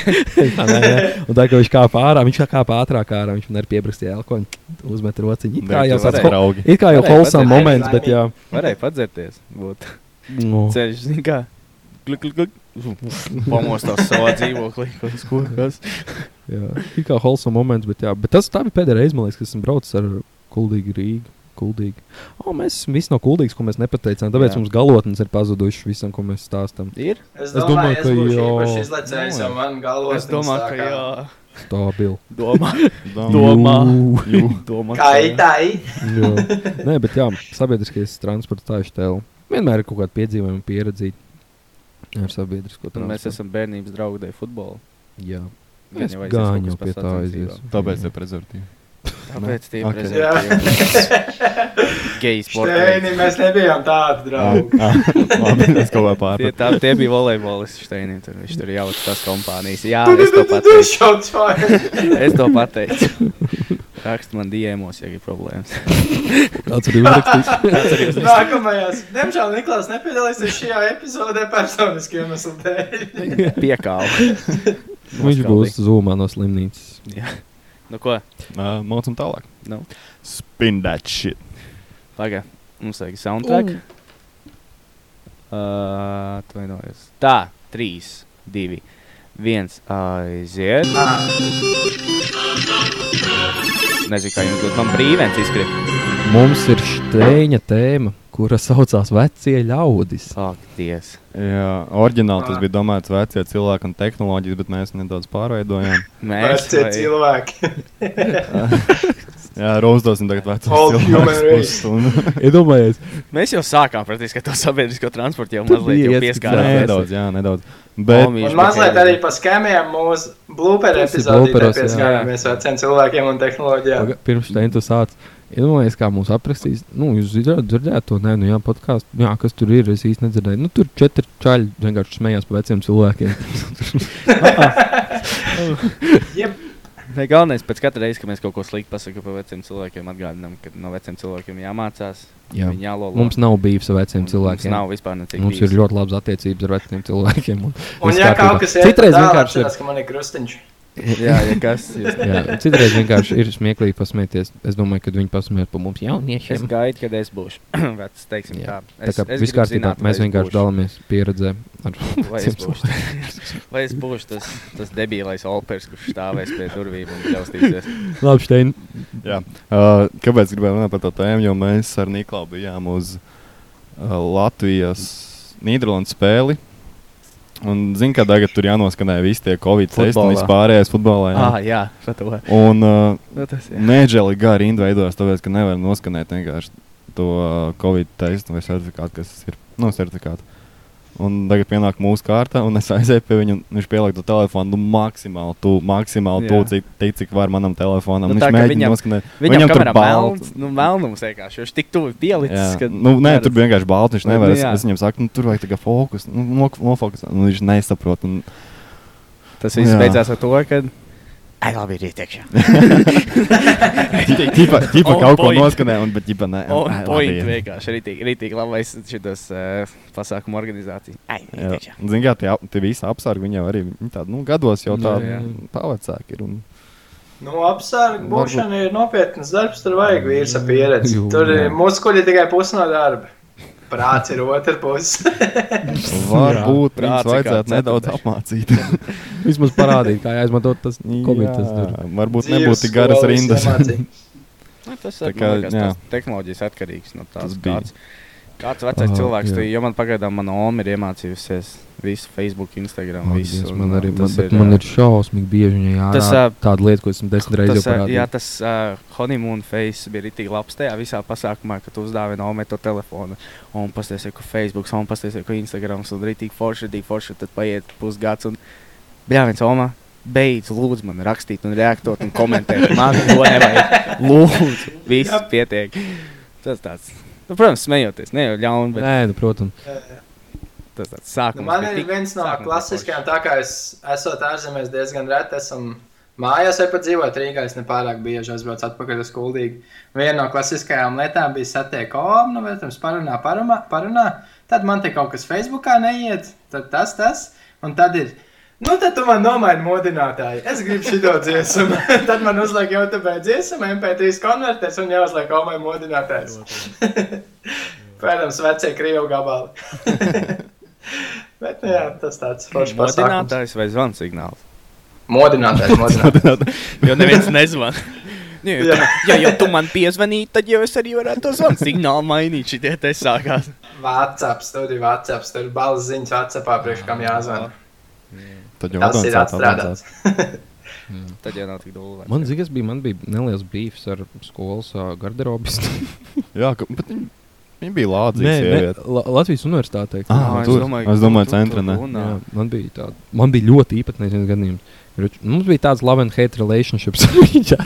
Tā, nē, nē. un tā, ka viņš kāpa ārā, viņš kā kāpa ātrāk ārā, viņš man arī piebrastīja elkoņu, uzmet rociņu. It kā jau tāds draugi. it kā jau holsam moments, bet jā. Varēja padzerties. Būt. Nu, Ceļš, zini kā. Klik, klik, klik. Pamostās savā dzīvoklī. ko, kas. jā. It kā holsam moments, bet jā. Bet tas tā bija pēdējā reize, man liekas, kad esmu braucis ar kuldīgu Rīgu. Kuldīgi. O, mēs esam visi no kuldīgas, ko mēs nepateicām. Tāpēc Jā. mums galotnes ir pazudušas visam, ko mēs stāstām. Ir? Es Es domāju, domāju, es ka būšu jā. īpaši izlaicējis, jo man galvos Es domāju, ka jā. Stabili. Domā. Dom- Domā. Jū. Domā. Kā ka jā. Jā. Nē, bet jā, sabiedriskais transports tā ir tēlu. Vienmēr ir kaut kāda piedzīvojuma pieredze ar sabiedrisko transportu. Mēs esam bērnības draugi dēļ futbola. Jā, Gan Es jau aizies gāju kaut jau kas pie tā aizies. Tāpēc ir prezervatīvi. Tāpēc tie ir Jā. geji Steini, sporta. mēs nebijām tādi draugi. Labi, es kaut kā Tie, pārpatu. tā, tie bija volejbolisti Steinim. Tur, viņš tur jauca tās kompānijas. Jā, es to pateicu. Es to pateicu. Rakst man diemos, ja ir problēmas. kāds arī uzrakstīs. Nākamajās. Diemžēl Niklaus nepiedalīsies šajā epizodē personisku iemeslu dēļ. Piekāvu. Viņš būs zūmā no slimnīcas. Jā. Nu ko? Uh, Mācam tālāk. Nu. Spin that shit. Pagaid, mums vajag soundtrack. Uh, Atvainojos. Tā, 3, 2, 1. Aiziet. Nezinu, kā jums būtu. Man brīvens izkrīt. Mums ir steņa tēma, kura saucās Vecie ļaudis. Ak, Dievs. Jā, oriģināli tas bija domāts vecie cilvēki un tehnoloģijas, bet mēs nedaudz pārveidojām. Mēs Vecie vai- cilvēki. Jā, rozdosim tagad race. pusstundu. Iedomājies, Mēs jau sākām praktiski to sabiedrisko transportu, jau mazliet jau pieskārāmies. Nedaudz, jā, nedaudz. Bet Omīši, Un mazliet arī par skēmiem mūsu ir epizodē pieskārāmies veciem cilvēkiem un tehnoloģijām. Pirms steņa tu sāc. Iedomājies, kā mūs aprakstīs. Nu, jūs dzirdējāt, to, nē, nu jā, podkāstu. Jā, kas tur ir, es īsti nedzirdēju. Nu, tur četri čaļi vienkārši smējās par veciem cilvēkiem. Jeb, Ne, galvenais, pēc katra reize, kad mēs kaut ko sliktu pasakām par veciem cilvēkiem, atgādinām, ka no veciem cilvēkiem jāmācās. Jā. Jālolo. Mums nav bijis ar veciem Un cilvēkiem. Mums nav vispār necik. Mums ir ļoti labas attiecības ar veciem cilvēkiem. Un, un ja kaut kas ir Citreiz vienkārši ir. atcerās, ka man ir krustiņš. Jā, ja kas. Jūs... Jā, citreiz vienkārši ir smieklīgi pasmieties. Es domāju, ka viņi pasmējas par mums Es jauniešiem. gaidu, kad es būšu vecs, teiksim Jā. tā. Tā Es, kā es viss kārtībā, mēs es vienkārši dalāmies pieredzē. Ar Vai es būšu, vai es būšu tas, tas debīlais opers, kurš stāvēs pie durvīm un kļaustīsies. Labi, Stein. Jā. Uh, kāpēc gribēju runāt par to tēmu? Jo mēs ar Niklaus bijām uz uh, Latvijas Nīderlandes spēli. Un zinu, ka tagad tur jānoskanē visi tie covid testi un Futbolā. vispārējais futbolā. Jā. Ah, jā, to. Un uh, Nu, tas ir. neģeli gari rinda veidojas, tāpēc, ka nevar noskanēt vienkārši to uh, covid testu vai certifikātu, kas ir. Nu, certifikātu. Un tagad pienāk mūsu kārta, un es aizēju pie viņa. Viņš pieliek to telefonu nu, maksimāli tuvu, maksimāli tuvu, cik, tik, cik var manam telefonam. Nu, Nu, tā, viņš ka mēģina viņam- noskanēt. Viņam, viņam tur kamerā balts. melns, nu, melnums vienkārši. Viņš tik tuvu pielicis, ka... Nu, nē, tur bija vienkārši balts. Viņš Nu, nevar. Es, jā. es viņam saku, nu, tur vajag tikai fokus. Nu, nofokusēt. Nu, viņš nesaprot. Un, Tas viss Jā. beidzās ar to, ka... Ai, labi, ir ietiekšā. Ķipa, ķipa On kaut ko point. noskanē, un bet ķipa ne. On Ai, labi, point ir. vienkārši. Rītīgi, rītīgi labais šitas uh, pasākumu organizācija. Ai. Un, Zini, kā tie, tie visi apsargi, viņi jau arī viņi tādi, nu, gados jau tādi jā. pavecāki ir. Un, Nu, apsargu Varbūt- būšana ir nopietnas darbs, tur vajag vīrusa pieredzi. Jū, Tur kuģi tikai pusi no darba. Prāts ir otra puse. varbūt Prāts vajadzētu nedaudz apmācīt. Vismaz parādīt, kā jāizmanto tas. Jā, varbūt nebūtu tik garas rindas. Nu, tas ir tehnoloģijas atkarīgs no tās. Tas. Kāds, kāds vecais Ah, cilvēks, tu, jo man pagaidām mana oma ir iemācījusies visu Facebook, Instagram, Man, visu. Man arī uh, man, bet man ir šausmīgi bieži viņa jārāda. Tas, ā, tāda lieta, ko esmu desmit reizes ā, jā, parādījis. tas uh, honeymoon face bija rītīgi labs tajā visā pasākumā, kad tu uzdāvini Omei to telefonu. Un pasties, ko Facebook, un pasties, ko Instagram, un rītīgi forši, rītīgi forši, tad paiet pusgads. Un, jā, viens Oma. Beidz, lūdzu, man rakstīt, un reaģēt, un komentēt. Man to nevajag. Lūdzu, viss pietiek. Tas tāds, nu, protams, smejoties, ne jau ļauni, bet Nē, nu, protams. tas tāds sākums. Nu, man ir tik- viens no klasiskajiem, tā kā es esmu ārzemēs diezgan reti. Esam mājās vai pat dzīvojot Rīgā. Es nepārāk bieži aizbraucu atpakaļ uz Kuldīgu. Viena no klasiskajām lietām bija satiek omu, nu, protams, parunā, parunā, parunā. Tad man te kaut kas Facebookā neiet, tad tas, tas. Un tad ir. Nu, tad tu man nomaini modinātāju. Es gribu šo dziesmu. tad man uzliek jau tā pēc dziesmu, MP3 konvertēs un jāuzliek omai modinātājs. Protams, vecie krievu gabali. Bet, nu, jā, tas tāds foršs pasākums. Modinātājs vai zvans signāls? Modinātājs, modinātājs. Jo neviens nezvan. Nu, ja, Jā. ja jau tu man piezvanīji, tad jau es arī varētu to zvanu signālu mainīt. Šitie te sākās. WhatsApp, tur ir WhatsApp, tur ir balss ziņas WhatsAppā, priekš kam jāzvan. Tad jau Tas ir atstrādāts. Tad jau nav tik dūle. Man zikas bija, man bija neliels brīvs ar skolas garderobistu. Jā, ka, bet viņi, viņi bija sieviete. La Latvijas universitātē. Ah, tur. Es domāju, centra, ne? Jā, man bija tāda, man bija ļoti īpatnējs gadījums. Mums bija tāds love and hate relationships.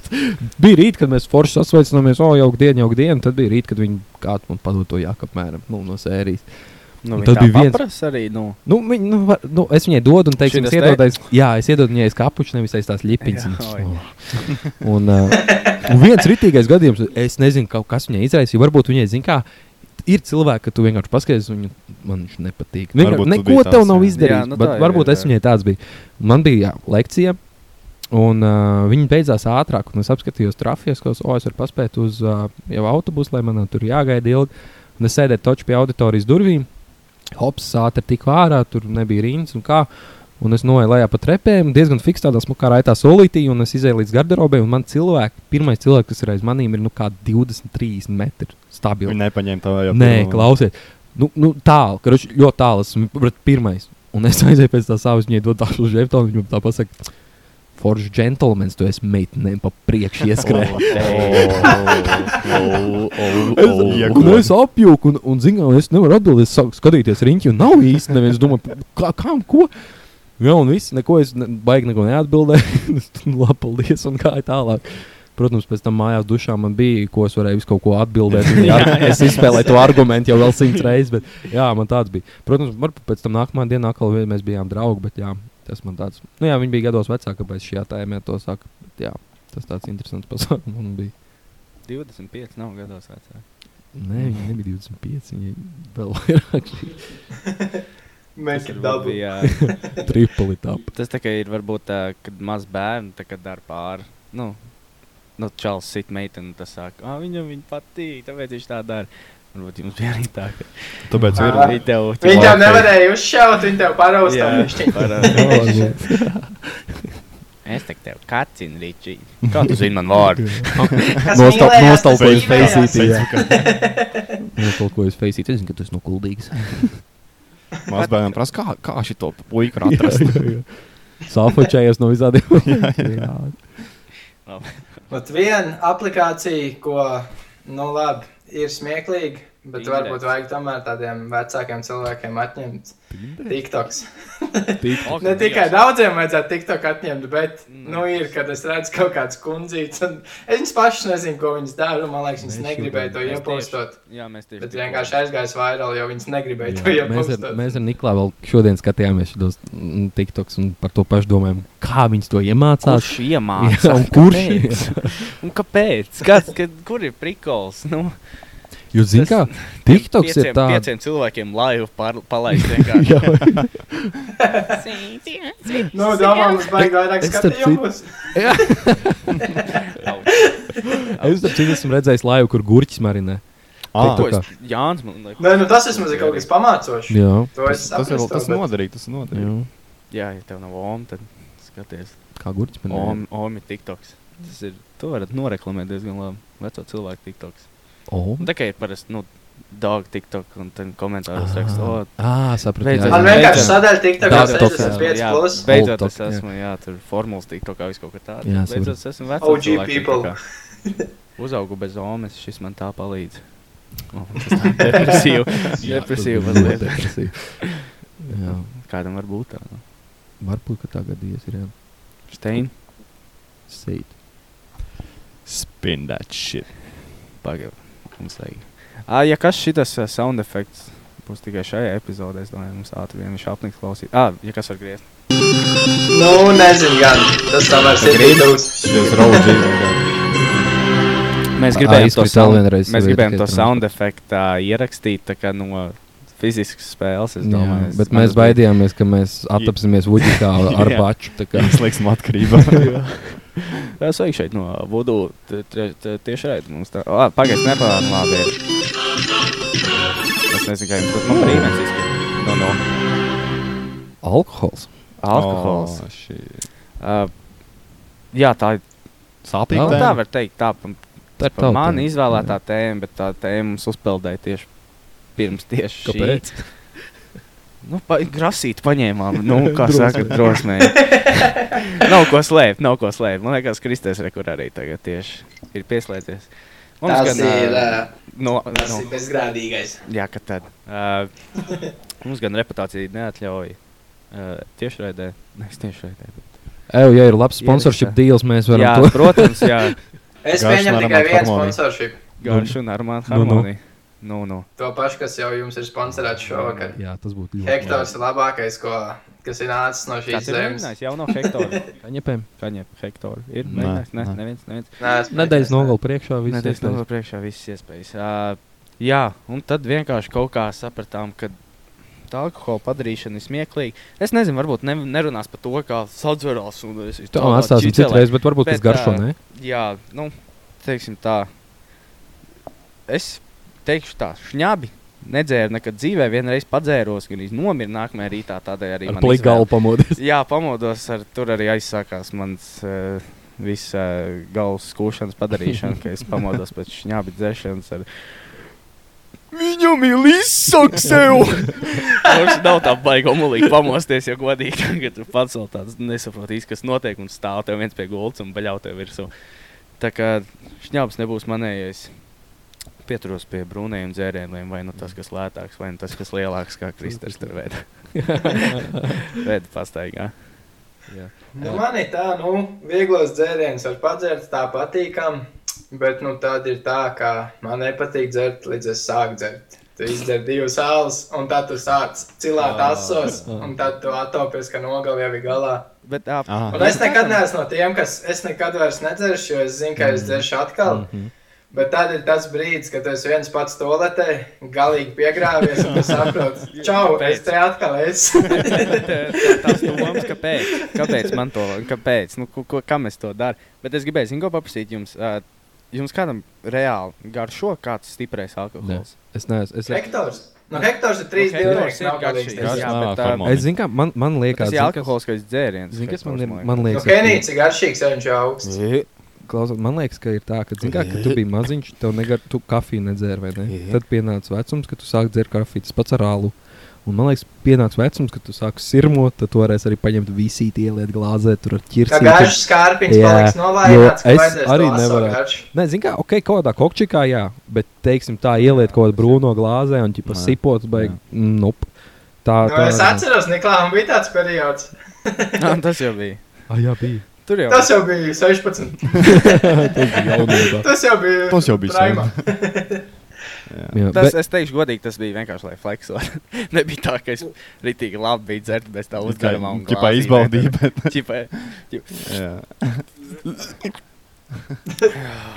bija rīt, kad mēs forši sasveicināmies, o, jau dienu, jau dienu. Tad bija rīt, kad viņi kāds man padod to jāku apmēram nu, no sērijās. Nu, Un tad bija viens-. Arī, nu, Nu, viņ, nu, var, nu, es viņai dodu, un teiksim, es iedodu, aiz, jā, es iedodu viņai aiz kapuča, nevis aiz tās ļipiņas. Jā, un- oh. Un, uh, un viens ritīgais gadījums, es nezinu, kaut kas viņai izraisīja. Varbūt viņai zina, kā ir cilvēki, ka tu vienkārši paskaties, un viņu, man viņš nepatīk. Tu neko tev tas, nav jā. izdarījis. Jā, nu bet jau varbūt ir, es jā. viņai tāds biju. Man bija jā, lekcija. Un uh, viņi beidzās ātrāk, un es apskatījos trafijas, ko oh, es varu paspēt uz uh, jau autobusu, lai man tur jāgaida ilgi. Un es sēdēju toču pie auditorijas durvīm. Hops, ātri tik ārā, tur nebija rīns un kā. Un es noeju lejā pa trepēm, diezgan fiksētā tādā smukā raitā solītī, un es izēju līdz garderobē. Un man cilvēki, pirmais cilvēks, kas ir aiz maniem, ir nu, kā 20, 30 metri stabili. Viņi nepaņēma to jau. Nē, klausies, nu, nu, tālu, kurš ļoti tālu esmu, pirmais. Un es aizēju pēc tā savas, viņai dod tādu žēptonu, viņam tā pasaka. Foršs džentlmenis, tu esi meitenēm pa priekšu ieskrējis. Es, un es apjūku, un, un zinu, es nevaru atbildēt, es sāku skatīties riņķi, un nav īsti neviens domā, kā, kā, ko. Jā, un viss, neko es ne, baigi neko neatbildēju. Nu, labi, paldies, un kā tālāk. Protams, pēc tam mājās dušā man bija, ko es varēju visu kaut ko atbildēt. Jā, es izspēlēju to argumentu jau vēl simts reizes, bet jā, man tāds bija. Protams, varbūt pēc tam nākamā dienā atkal mēs bijām draugi, bet jā, tas man tāds. Nu jā, viņi bija gados vecāki, kāpēc šajā tēmē to saka. Bet, jā, tas tāds interesants pasākums man bija. 25 nav gados vecāki. Nē, viņi nebija 25, viņi vēl vairāk varbūt double. bija, tripli tap. Tas tā kā ir varbūt tā, kad maz bērni tā kā dara pāri. Nu, nu čels sit meiteni, tas saka, ah, viņam viņa patīk, tāpēc viņš tā dara. Varbūt jums bija arī tā, ka Tāpēc ir. Viņi tev Viņi tev nevarēja uzšaut, viņi tev paraustīja. Es teiktu, tev kacinu, Ričī. Kā tu zini man vārdu? Nostalkojas Faceitī. Nostalkojas Faceitī. Es zinu, ka tas ir nokuldīgs. Mazbērnam prasa, kā, kā šito puiku var atrast. Sāfočējies no visādiem. jā, Bet viena aplikācija, ko, nu, labi, ir smieklīga, bet Tinderets. varbūt vajag tomēr tādiem vecākiem cilvēkiem atņemt TikToks. Ok, Ne tikai daudziem vajadzētu TikTok atņemt, bet, Mm. nu, ir, kad es redzu kaut kādas kundzītes, un es viņas pašas nezinu, ko viņas dara, un man liekas, viņas negribēja to iepostot. Jā, mēs tieši Bet vienkārši aizgājis vairāk, jo viņas negribēja to Jā, mēs, ar, iepostot. mēs ar Niklā vēl šodien skatījāmies šos mm, TikToks un par to pašu domājam, kā viņas to iemācās. Kurš iemācās? Jā, un kurš? Kāpēc? Un kāpēc? Kas, kad, kur ir prikols? Nu, Jūs zināt, Tas- kā TikToks ir pieciem, tāds. pieciem cilvēkiem laivu palaist vienkārši. Nu, domā, mums vajag vairāk skatījumus. Es tam citu esmu redzējis laivu, kur gurķis marinē. Ah, Ko tā es, Jānis, man liekas. Nē, nu tas ir kaut kas pamācošs. Jā, To es tas, tas, ir, tas bet- noderīgi, tas noderīgi. jā. Jā, ja tev nav OM, tad skaties. kā gurķis marinē. OM, OM ir TikToks. Tas ir, tu varat noreklamēt diezgan labi. Veco cilvēku TikToks. O, Un tā kā ir parasti, nu, dog TikTok un tad komentāros raksta, o, Ah, sapratu. Beidzot. jā, Man vienkārši sadaļa TikTok Dog 65 jā, plus. beidzot es esmu, jā, tur formulas TikTokā viss kaut kā tāda. Jā, Beidzot es esmu vecs. OG people. Uzaugu bez omes, šis man tā palīdz. Oh, tas depresīvi tas mazliet. būtu depresīvi. Jā, Kādam var būt tā? Nu? varbūt, ka tā gadījies ir jā. Stein, Seit. Spin that shit. pagaidi. Mums vajag. Ah, ja kas šitas uh, sound effekts būs tikai šajā epizodē, es domāju, mums ātri vien viņš apniks klausīt. Ah, ja kas var griezt. Nu, nezinu, gan. Tas tā vairs ir grīdus. Tas raudžīgi. Mēs gribējām to sound, vienreiz mēs gribējām to sound efektu uh, ierakstīt tā kā no fiziskas spēles. Es domāju, Jā, es- bet man mēs tas baidījāmies, ka mēs atapsimies Vuģikā ar baču. tā kā. Slēgsim atkarību. Es vajag šeit no Vudu tieši redz. Mums tā, ah, pagaidi, nepārāk labi. ir. Es nezinu, kā jums tas man brīnās izskatās. No, no. Alkohols. Alkohols. Oh, shit. Uh, jā, tā ir. Sāpīgi. Nu, tēma? tā var teikt, tā Tā ir tava man izvēlētā tēma, bet tā tēma mums uzpeldēja tieši pirms tieši šī. Kāpēc? Nu, pa, grasīt paņēmām, nu, kā saka, drosmē. nav ko slēpt, nav ko slēpt. Man liekas, Kristēs rekur arī tagad tieši ir pieslēdzies. Tas ir, ā, ā, no, tas no, ir bezgrādīgais. jā, ka tad. Uh, mums gan reputācija neatļauj uh, tiešraidē, nevis tiešraidē. Bet, Eju, ja ir labs sponsorship deals, mēs varam jā, to. protams, jā. Es pieņemu tikai vienu sponsorship. Garš un armāta Nu, nu. Nu, nu. To pašu, kas jau jums ir sponsorēts šovakar. Jā, tas būtu ļoti Hektors ir labākais, ko, kas ir nācis no šīs zemes. mēģinājis? Jau no hektora. Paņepēm. Kaņep, hektora. Ir Nē? Nē, nē. neviens, neviens. Nē, Nedēļas nogalu priekšā viss Nedēļas iespējas. nogalē priekšā visas iespējas. Uh, jā, un tad vienkārši kaut kā sapratām, ka tā alkohola padarīšana ir smieklīga. Es nezinu, varbūt ne, nerunās par to, kā es Tā atstāsim citreiz, bet varbūt tas Bet, garšo, ā, ne? Jā, nu, teiksim tā. Es teikšu tā, šņabi. Nedzēru nekad dzīvē, vienreiz padzēros, gan arī nomiru nākamajā rītā. Tādēļ arī izvēle- galu pamodies. Jā, pamodos, ar, tur arī aizsākās mans uh, viss uh, galvas skūšanas padarīšana, ka es pamodos pēc šņābi dzēšanas. Ar... Viņam ir izsaka sev! Viņš nav tā baigi omulīgi pamosties, jo godīgi, ka tu pats vēl tāds nesaproti, īsti, kas notiek un stāv tev viens pie gultas un baļau tev virsū. Tā kā šņābs nebūs manējais. Pieturos pie brūnējiem dzērieniem, vai nu tas, kas lētāks, vai nu tas, kas lielāks, kā Kristers tur veda. Veda pastaigā. Nu, man ir tā, nu, vieglos dzērienus var padzert, tā patīkam. Bet nu, tad ir tā, ka man nepatīk dzert, līdz es sāku dzert. Tu izdzer divas sāls, un tad tu sāc cilāt asos, un tad tu atopies, ka nogali jau ir galā. Bet, Ah. Un es nekad neesmu no tiem, kas es nekad vairs nedzeršu, jo es zinu, ka es dzeršu atkal. Bet tad ir tas brīdis, kad tu esi viens pats toaletē, galīgi piegrāvies, un tu saproti, čau, es te atkal esmu. tas domas, kāpēc? Kāpēc man to, kāpēc? Nu, ko, ko, kam es to daru? Bet es gribēju, zinu, ko paprasīt jums. Uh, jums kādam reāli garšo kāds stiprais alkohols? Es neesmu. Es, Hektors. Nu, hektors ir trīs ā, harmonija. es zinu, ka man, man liekas, Tas ir alkohols, kas dzēriens. Zini, kas man ir? Man Nu, liekas, Kenīts ir garšīgs, ja viņš ir augsts. Klausot, man liekas, ka ir tā, ka, zin, kā, ka tu biji maziņš, tev negar, tu kafiju nedzēri, vai ne? Jā. Tad pienāca vecums, kad tu sāki dzert kafiju, tas pats ar ālu. Un man liekas, pienāca vecums, kad tu sāki sirmot, tad tu varēsi arī paņemt visīti, ieliet glāzē, tur ar Kā ķirsīti. garš skārpiņš paliks novājināts, es arī nevarētu. Nē, zini, kā, ok, kaut kādā kokčikā, jā, bet, teiksim, tā ieliet kaut kādu brūno glāzē un ķipa Nē, sipot, vai, jā. nope. Tā, Nu, es atceros, Niklā, man bija tāds periods. Tas jau bija. Ah, jā, bija. Tur jau Tas jau bija 16. Tas bija jaunībā. Tas jau bija. Tas jau bija praimā. Jā, Tas, bet, es teikšu, godīgi, tas bija vienkārši, lai flexotu. Nebija tā, ka es ritīgi labi biju dzert bez tā Ķipā glāzīm. izbaudīja, bet. Ķipā. Jā.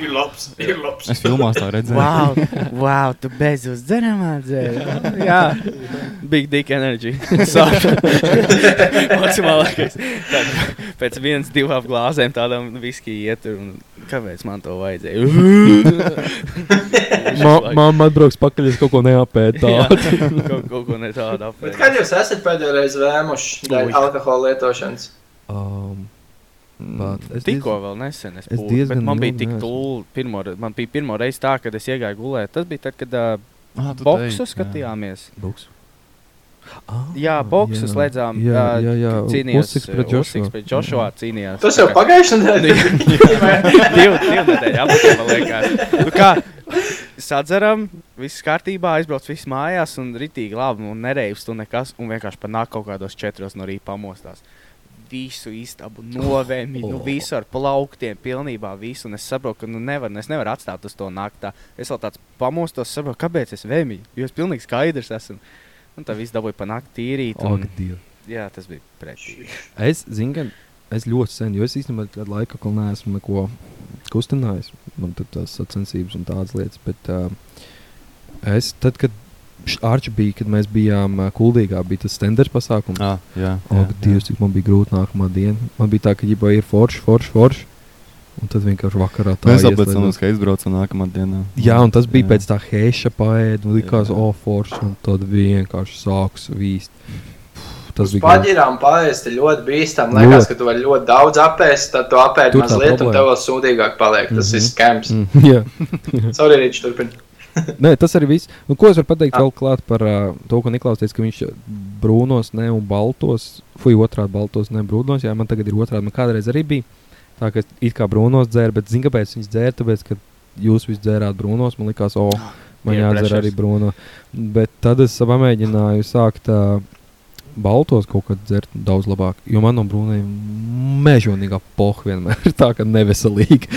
Ir labs, ir labs. Es filmās tā redzēju. Wow, wow, tu bez uzgaramā dzēri. Jā, big dick energy. Maksimālākais. Pēc vienas, divām glāzēm tādam viskija ietur. un Kāpēc man to vajadzēja? ma- mamma atbrauks pakaļ, es kaut ko neapēdu tādu. kaut, kaut ko ne tādu Bet apēst. kad jūs esat pēdējo reizi vēmuši alkohola lietošanas? Um, Tikko diez- vēl nesen es bet man bija tik neesmu. tūl, pirmo, re- man bija pirmo reizi tā, kad es iegāju gulēt. Tas bija tad, kad uh, Ah, boksu jā. skatījāmies. Boks. Ah, Jā, boksu jā. slēdzām. Jā, jā, jā. Cīnījās Usyks pret Joshua. Pret Joshua. Cīnījās. Tas jau pagājušajā nedēļā. Divu nedēļu liekas. Nu kā, sadzeram, viss kārtībā, aizbrauc viss mājās un ritīgi labi, un nereivs tu nekas, un vienkārši panāk kaut kādos četros no rīta pamostās. Visu istabu novēmi, nu visu ar plauktiem, pilnībā visu, es saprotu, ka nu nevar, es nevaru atstāt uz to naktā. Es vēl tāds pamostos, saprotu, kāpēc es vēmīju, jo es pilnīgi skaidrs esmu. Un tā viss dabūja panākt tīrīt. Un, Dievs. jā, tas bija pretīgi. Es zinu, ka es ļoti sen, jo es īstenībā kādu laiku neesmu neko kustinājis. Man tur tās sacensības un tādas lietas. Bet uh, es, tad, kad Arčs bija, kad mēs bijām kuldīgā, bija tas standarts pasākums. Ah, jā. Ak, Dievs, cik man bija grūti nākamā diena. Man bija tā, ka ģibā ir forši, forši, forši. Un tad vienkārši vakarā tā Mēs esam ieslēdzās. uz Heiz braucam nākamā dienā. Jā, un tas bija Jā. jā. pēc tā heša paēda, un likās, Jā. o, oh, forši, un tad vienkārši sāks vīst. Tas Uz bija paģirām paēst ļoti bīstami. Liekas, ka tu vari ļoti daudz apēst, tad tu apēdi mazliet, un tev vēl sūdīgāk paliek. Tas Mhm. ir skams. Mm, jā. Sorry, Rīč, turpini. Nē, tas arī viss. Nu, ko es varu pateikt Ah. vēl klāt par uh, to, ko Niklaus teica, ka viņš brūnos, ne un baltos, fuj, otrādi baltos, ne brūnos. Jā, man tagad ir otrādi. Man kādreiz arī bija tā, ka it kā brūnos dzēru, bet zinu, kāpēc viņš dzēra, tāpēc, ka jūs visi dzērāt brūnos, man likās, o, man Peer jādzer arī brūno. Bet tad es pamēģināju sākt uh, baltos kaut kad dzert daudz labāk, jo man no brūniem mežonīgā poha vienmēr ir tā, ka neveselīgi.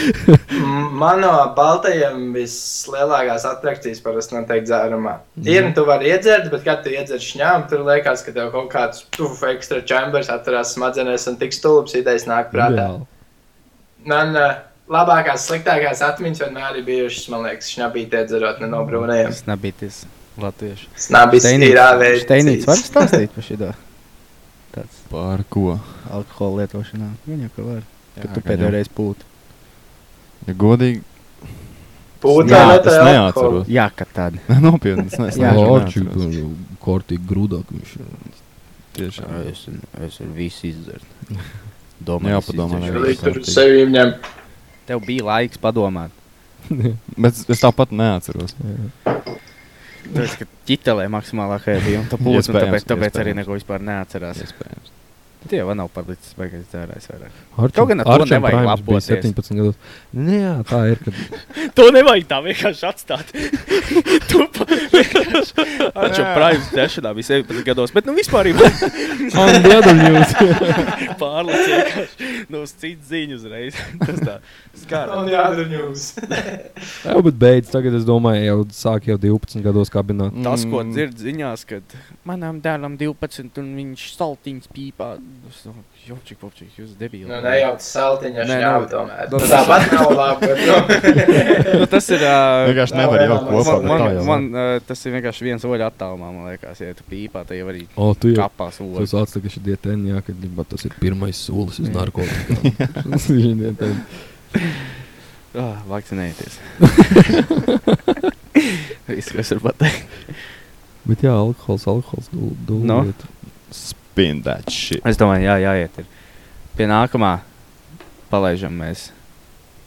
M- Man no baltajiem vislielākās attrakcijas parasti notiek dzērumā. Ir, un tu vari iedzert, bet kad tu iedzer šņām, tur liekas, ka tev kaut kāds tuf, ekstra chambers atverās smadzenēs un tik stulbs idejas nāk prātā. Ideāli. Man uh, labākās, sliktākās atmiņas vienmēr ir bijušas, man liekas, šņabīt iedzerot ne no brūnējiem. Tas nebija tas latviešu. Snabis tīrā veidā. Steinīts var stāstīt par šito? Tāds Par ko? alkohola lietošanā. Viņa jau var. Jā, Kad tu pēdējo reizi pūti. Ja godīgi, Pūtā Jā, es neatceros. Jā, ka tāda. nopietni. Es nezinu, Jā. Ārčīgi, kārtīgi grūdāk viņš ir. Tiešām. Es, es ar visu izdzert. Jā, padomā, tur sevi ņem. Tev bija laiks padomāt. Bet es tāpat neatceros. Tas, ka ķitelē maksimālākajā bija un tā pūta, un tāpēc, tāpēc arī neko vispār neatcerās. Iespējams. Tie jau nav palicis baigais dzērājs vairāk. Arčim, Kaut gan ar to nevajag lepoties. 17 gados. Nē, jā, tā ir. Kad... To nevajag tā vienkārši atstāt. tu vienkārši šo prāvu dzēšanā bija 17 gados, bet nu vispār Man dēdam jūs. pārlaicis vienkārši no uz citu ziņu uzreiz. Tas tā skara. Un jādara jums. Jā, bet beidz, tagad es domāju, jau sāk jau 12 gados kabināt. Tas, ko dzird ziņās, kad manam dēlam 12 un viņš saltiņš pīpā. Es domāju, Jopčik, popčik, jūs debīli. Nu, nejauc saltiņa Nē, šņāvu nu, tomēr. nu, Tāpat nav labi, bet nu. tas ir. Uh, Vienkārši Nav nevar jau kopā. man, man, man uh, tas ir vienkārši viens oļu attālumā, man liekas, ja tu pīpā, tad jau arī O, tu jau. kapās oļu. Tas atsaka šī dietēna, jā, kad ģibā, tas ir pirmais solis uz narkotikām. Šī dietēna. Ah, vakcinēties. Viss, kas var pateikt. Bet jā, alkohols, alkohols, dūliet. No. Spin that shit. Es domāju, jā, jāiet. Ir. Pie nākamā palaižam mēs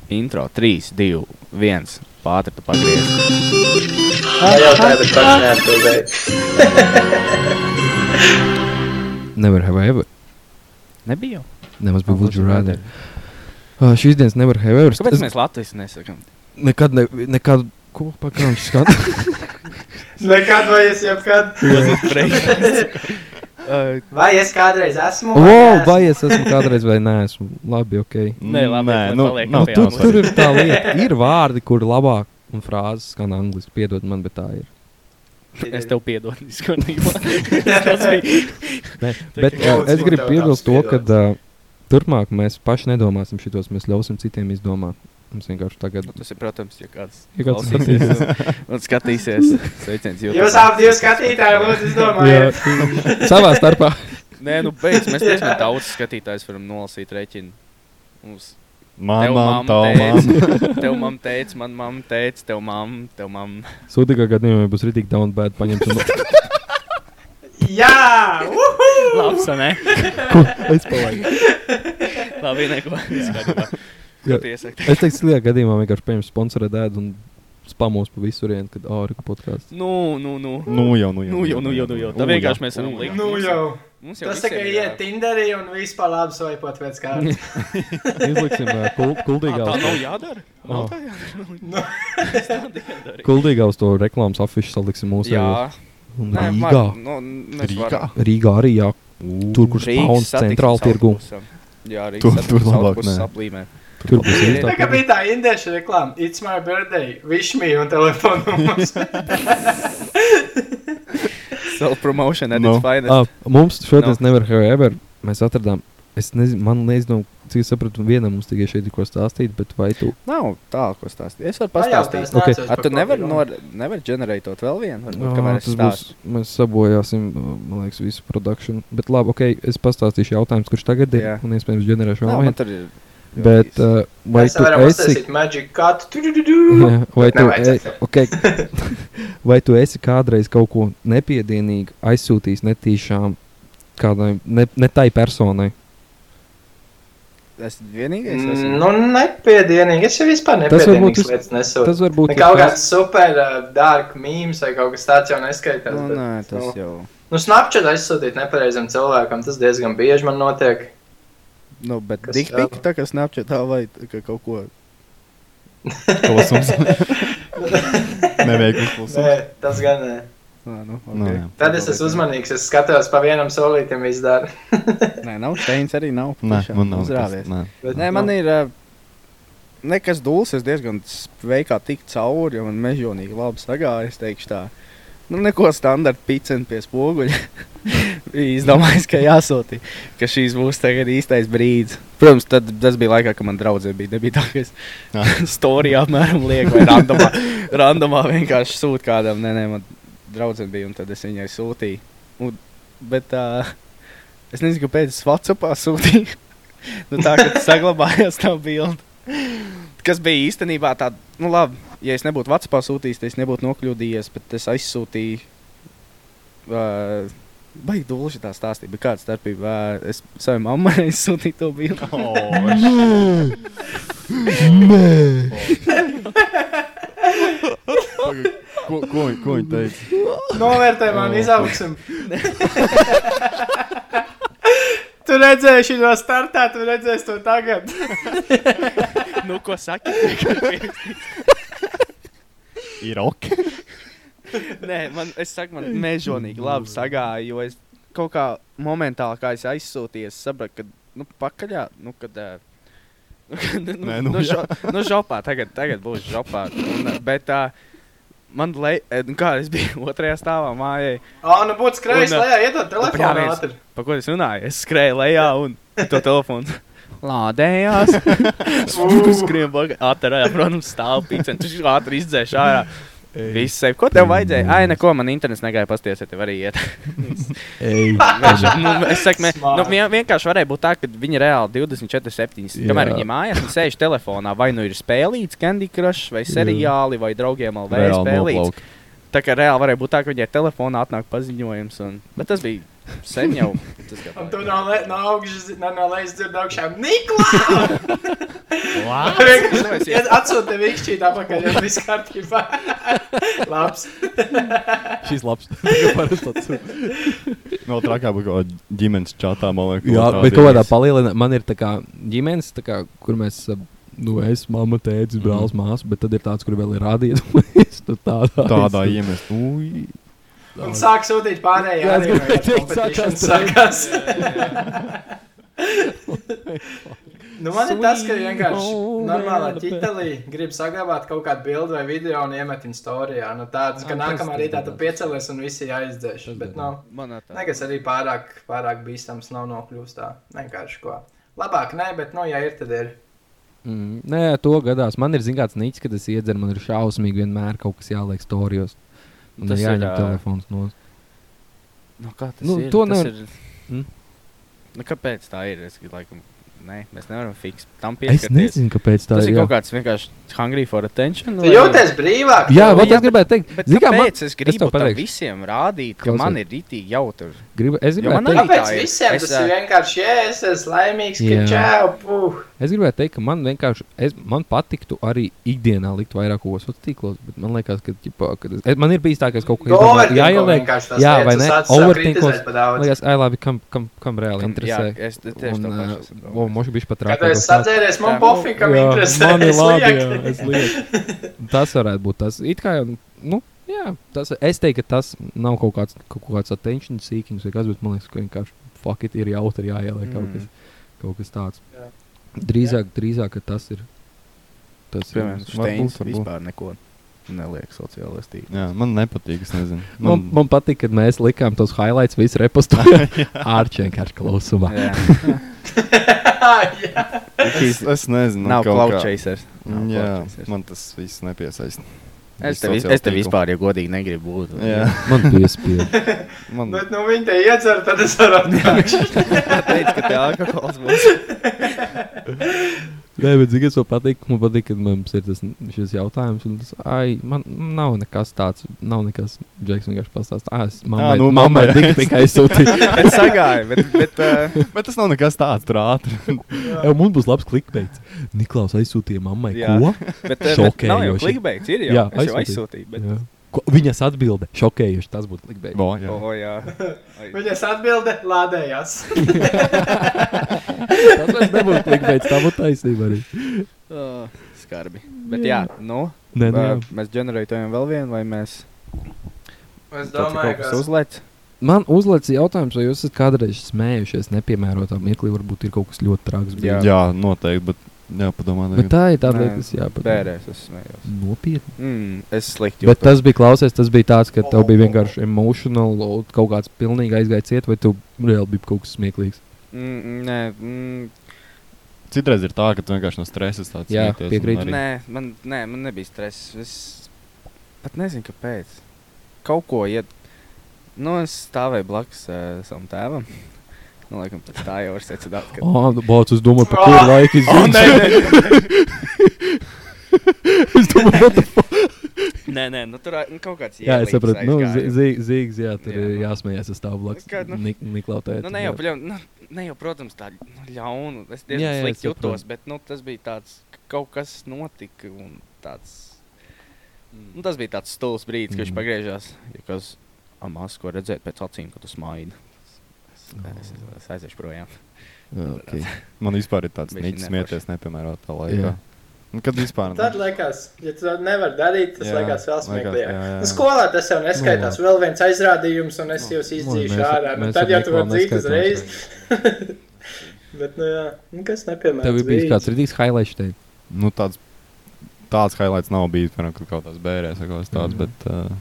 intro 3, 2, 1. Pātri tu pagriez. Tā jau tā, bet pats neatbildēja. Never have ever. Nebija jau. Nemaz bija Would you rather. Uh, šīs dienas never have ever. Kāpēc Es mēs Latvijas nesakām? nekad, ne, nekad, ko pakāpju skatu. Nekad vai es jebkad. Uh, Vai es kādreiz esmu? O, neesmu? vai es esmu kādreiz vai nē, esmu labi, ok. Nē, labi, Nē, nu, paliek nu, pie Tur, ir tā lieta. Ir vārdi, kur labāk un frāzes skan angliski. Piedod man, bet tā ir. es tev piedodu. izkārtībā. Tas bija. Bet uh, es gribu piebilst to, ka uh, turpmāk mēs paši nedomāsim šitos, mēs ļausim citiem izdomāt. Mums vienkārši tagad Tas ir, protams, ja kāds Ja kāds klausīsies un, un skatīsies. Sveiciens YouTube. Jūs abi divi skatītāji, lūdzu, izdomājiet. savā starpā. Nē, nu beidz, mēs diezgan daudz skatītājs varam nolasīt rēķinu. Mums mamma tā, man. Tev mamma teica, man mamma teica, tev mamma, tev mamma. Sūdīgā gadījumā būs rītīgi down bad paņemt. Un... Jā! uhu! Labs, ne? es palaidu. Labi, neko. Iesaki? Es teiktu, slikā gadījumā vienkārši paņemšu sponsorēt ēdu un spamos pa visurienu, kad ārika podkāsts. Nu, nu, nu. Nu jau, nu jau. Nu jau, nu jau, nu jau. Tā Nu vienkārši jau. mēs varam likt. Nu jau. Mums jau Tas tikai ir, iet Tinderī un vispār labi svaipot pēc kārtas. Izliksim kul kuldīgā Tā uz nav to- jādara. Nav tā jādara. Tā kuldīgā uz to reklāmas afišu saliksim mūsu Jā. Un Nē, Rīgā. nu, Rīgā? Rīgā arī jā. Tur, kur Rīgas spauns satiksmes centrāla tirgu. Jā, Tur- Rīgas tur labāk autobusu nē. aplīmē. Tur būs Tā īstā. kā bija tā indiešu reklāma, It's my birthday, wish me un telefonu numurs. Self-promotion at Nu. its finest. Ah, mums šodien No. nevar have ever. Mēs atradām. Es nezinu, man nezinu, cik es sapratu, vienam mums tikai šeit ir ko stāstīt, bet vai tu Nav tā, ko stāstīt. Es varu pastāstīt. es Ok. neatceros, A, par tu nevari runa. nevar ģenerēt vēl vienu? Varbūt, Jā, kamēr es tas būs. stāstu. Mēs sabojāsim, man liekas, visu produkciju. Bet labi, ok, es pastāstīšu jautājumus, kurš tagad ir. Jā. Un iespējams, ģenerēšu Jā, vēl vienu. Ir. Bet uh, vai Mēs tu esi? Jā, vai, tu, e, okay. vai tu esi kādreiz kaut ko nepiedienīgu aizsūtījis netīšām kādai ne, ne tai personai? Es vienīgais Mm, esmu. Nu, nepiedienīgi. Es jau vispār Tas vis- lietas nesūtu. Tas varbūt Ne ir Kaut tas- kāds super uh, dark mīmīms vai kaut kas tāds jau neskaitās. Nu, bet, nē, tas nu, jau. Nu, Snapchat aizsūtīt nepareizam cilvēkam, tas diezgan bieži man notiek. Nu, bet Kas dikpika tā kā vai tā kā kaut ko. Klusums. Neveikls klusums. Nē, tas gan nē. Nā, nu, okay. jā. Tad es esmu uzmanīgs, es skatos pa vienam solītam izdara. Nē, nav steins arī nav. Nē, man nav. Uzrāvies. Nē. Bet, Nē, man ir uh, nekas dūls, es diezgan veikā tik cauri, jo man mežonīgi labi sagāja, es teikšu tā. Nu, neko standarta piceni pie spoguļa. Izdomājis, ka jāsūta, ka šīs būs tagad īstais brīdis. Protams, tad, tas bija laikā, kad man draudzē bija. Nebija tā, ka es Jā. storijā apmēram lieku vai randomā, randomā vienkārši sūtu kādam. Nē, nē, man draudzē bija, un tad es viņai sūtīju. Un, bet uh, es nezinu, kāpēc es Whatsappā sūtīju. nu, tā kā saglabājās tā bilde. Kas bija īstenībā tāda, nu, labi, ja es nebūtu Vācijā sūtījis, tad es nebūtu nokļūdījies, bet es aizsūtīju. Uh, Baigi dūli šitā stāstīt, bija kāda starpība. Uh, es savai mammai aizsūtīju to bildi. Pagaid, Ko, ko, viņ- ko viņi teica? Novērtē man izaugsim. tu redzēji šo startā, tu redzēsi to tagad. nu, ko saki? Ir ok. Nē, man, es saku, man mežonīgi labi sagāja, jo es kaut kā momentāli, kā es aizsūtīju, sapratu, ka, nu, pakaļā, nu, kad. ā, Nu, nu, Nē, nu, nu, nu, jā. žo, nu, žopā, tagad, tagad būs žopā. Un, ā, bet tā, man, le, nu, kā es biju otrajā stāvā mājai, Ā, nu būtu skrējis Un, lejā, iedod telefonu ātri. pa ko es runāju, es skrēju lejā un to telefonu. Lādējās. Skrien pakaļ. Ātrā, protams, stāv pīcen. Tu ātri izdzēš ārā. Viss sev. Ko tev vajadzēja? Ai, neko, man internets negāja pasties, ja tev arī iet. Veža, nu, es saku, mē, nu, vien, vienkārši varēja būt tā, ka viņi reāli 24, 7. Kamēr Jā. viņi mājās, viņi sēž telefonā, vai nu ir spēlīts Candy Crush, vai seriāli, vai draugiem Reāli spēlīts. noplauk. Tā kā reāli varēja būt tā, ka viņai telefonā atnāk paziņojums. Un... Bet tas bija sen jau. Tas, ka Un tu no, le, no augšas, no, no lejas dzirdi augšā Niklā! Vienkārši atsūti vikšķīt apakaļ, ja viss kārtībā. Labs. Šis labs. Vēl trakāk būtu kaut kāda ģimenes čatā, man liekas. Jā, bet kaut kādā rādījis. palielinājumā man ir tā kā ģimenes, tā kā, kur mēs. Nu, es, mamma, tēvs, brālis, māsa, bet tad ir tāds, kur vēl ir rādīts. nu, tādā Tādā iemest. Ui. Un sāk sūtīt pārējie. Jā, gribēju teikt, competition sākās sākās. Nu, man ir tas, ka vienkārši normālā ķitelī grib saglabāt kaut kādu bildi vai video un iemet viņa storijā. Nu, tāds, ka tas nākamā tas rītā tu tas. piecelies un visi aizdzēš. Tas Bet, gan nu, nekas arī pārāk, pārāk bīstams nav nokļūst tā. Vienkārši ko. Labāk, nē, bet, nu, ja ir, tad ir. Mm, nē, to gadās. Man ir zināms, nīcis, kad es iedzeru, man ir šausmīgi vienmēr kaut kas jāliek storijos. Un Tas ir, jāņem ā, telefons no. Nu, kā tas Nu, ir? to tas nevar- ir... Mm. Nu, kāpēc tā ir? Es laikam, nē, mēs nevaram fiksēt tam Es pieskarties. nezinu, kāpēc tā Tas ir jā. kaut kāds vienkārši hungry for attention. Tu jūties brīvāk. Jā, jā, es gribēju teikt, Bet Zini kā, man- kāpēc es gribu tam pateikšu. visiem rādīt, ka Klausies. man ir rītīgi jautri? gribu, es gribēju man teikt, arī- Kāpēc tā ir. visiem Es, tas ir vienkārši, ja es esmu laimīgs, ka Jā. čau, puh. es gribēju teikt, ka man vienkārši, es, man patiktu arī ikdienā likt vairāk ko tīklos, bet man liekas, ka, ģipā, kad es, es, man ir bijis tā, ka es kaut ko jāieliek. vienkārši tās jā, vai ne? daudz. Man liekas, ai, labi, kam, kam, kam reāli Kam- interesē. jā, es tieši Un, to pašu moši bišķi pat Kad rākā. es sadzēries, man Jā. pofīgi, kam Jā, interesē. man ir labi, jā, es lieku. Tas varētu būt tas. It kā nu, jā, tas, es teiktu, ka tas nav kaut kāds, kaut kāds attention seekings vai kas, bet man liekas, ka vienkārši fuck it ir jautri jāieliek kaut Mm. kas, kaut kas tāds. Jā. Drīzāk, drīzāk, ka tas ir. Tas ir- Piemēram, varbūt, Steins vispār neko neliek sociālajā tīklā. Jā, man nepatīk. Es nezinu. Man, man patīk, kad mēs likām tos highlights, visu repostējām. Ārčē vienkārši klausumā. Es, es nezinu. Nav. Nav Jā, chasers. man tas viss nepiesaista. Es te, sociālo es te tīklu. vispār, ja godīgi, negribu būt. Jā, Man piespiež. man Bet, nu, viņi te iedzer, tad es varu atnākt. teicu, ka tā alkohols būs. Nē, bet zini, kas man patīk? Man patīk, ka mums ir tas šis jautājums. Tas, ai, man nav nekas tāds, nav nekas. Džeks vienkārši pastāsta. Ah, es mammai, nu, mammai tik tikai aizsūtīju. Es sagāju, bet, bet uh, Bet tas nav nekas tāds tur ātri. Jā, mums būs labs klikbeits. Niklaus aizsūtīja mammai. Jā. Ko? Bet, bet nav jau Šokējoši. klikbeigts, ir jau. Jā, es jau aizsūtīju. Bet... Jā. Ko? Viņas atbilde šokējuši. Tas būtu klikbeits. Bo, jā. O, jā. Viņas atbilde lādējās. Tas nebūtu klikbeits. Tā būtu taisnība arī. Uh, skarbi. Bet jā, nu, Nē, nē, uh, mēs ģenerējam vēl vienu, vai mēs Es domāju, ka uzlēc? Man uzliekas jautājums, vai jūs esat kādreiz smējušies nepiemērotā mirklī, varbūt ir kaut kas ļoti traks. Jā. jā, noteikti. Bet jāpadomā. Bet tā ir tā lieta, kas jāpadomā. Bērēs, es smējos. Nopietni. Mm, es slikti Bet tas bija klausies, tas bija tāds, ka tev bija vienkārši emotional, kaut kāds pilnīgi aizgāja ciet, vai tu reāli bija kaut kas smieklīgs. Mm, mm, nē, mm, Citreiz ir tā, ka tu vienkārši no stresa tāds Jā, piekrītu. arī- nē, man, nē, man nebija stress. Es pat nezinu, kāpēc. Kaut ko iet. Nu, es stāvēju blakus uh, savam tēvam. Nu, laikam, pēc tā jau var secināt, ka. Ah, nu, bauc, es domāju, par kuru laiku nē, Es domāju, what the fuck? Nē, nē, nu, tur nu, kaut kāds Jā, es sapratu, nu, aizgāja. zi- zi- zīgs, jā, tur Jā, ir nu. jāsmējas, es stāvu blakus. Kā, nu- Nik- Niklautēt. Nu, ne jau, pļaun, nu, ne jau, protams, tā nu, ļauna. Es Jā, diezgan jā, es slikti jutos, bet nu, tas bija tāds, ka kaut kas notika. un Tāds, nu, tas bija tāds stulbs brīdis, kad viņš Mm. pagriežās. Ja kas amās, ko redzēt pēc acīm, kad tu smaidi. Es, es, es, es aiziešu projām. Okay. Man vispār ir tāds neforši. smieties nepiemērotā Jā. laikā. Nu, Kad vispār Tad liekas, ja tu nevari darīt, tas Jā, liekas vēl jā. Nu, skolā tas jau neskaitās. Nu, Vēl viens aizrādījums, un es jūs izdzīšu mēs- ārā. Nu, tad jau tu vari dzīt uzreiz. Bet, nu, jā, nu, kas nepiemērots. Tev ir bijis kāds rītīgs highlights te. nu, tāds, tāds highlights nav bijis, piemēram, kaut kāds bērēs kaut kas tāds, Mhm. bet uh,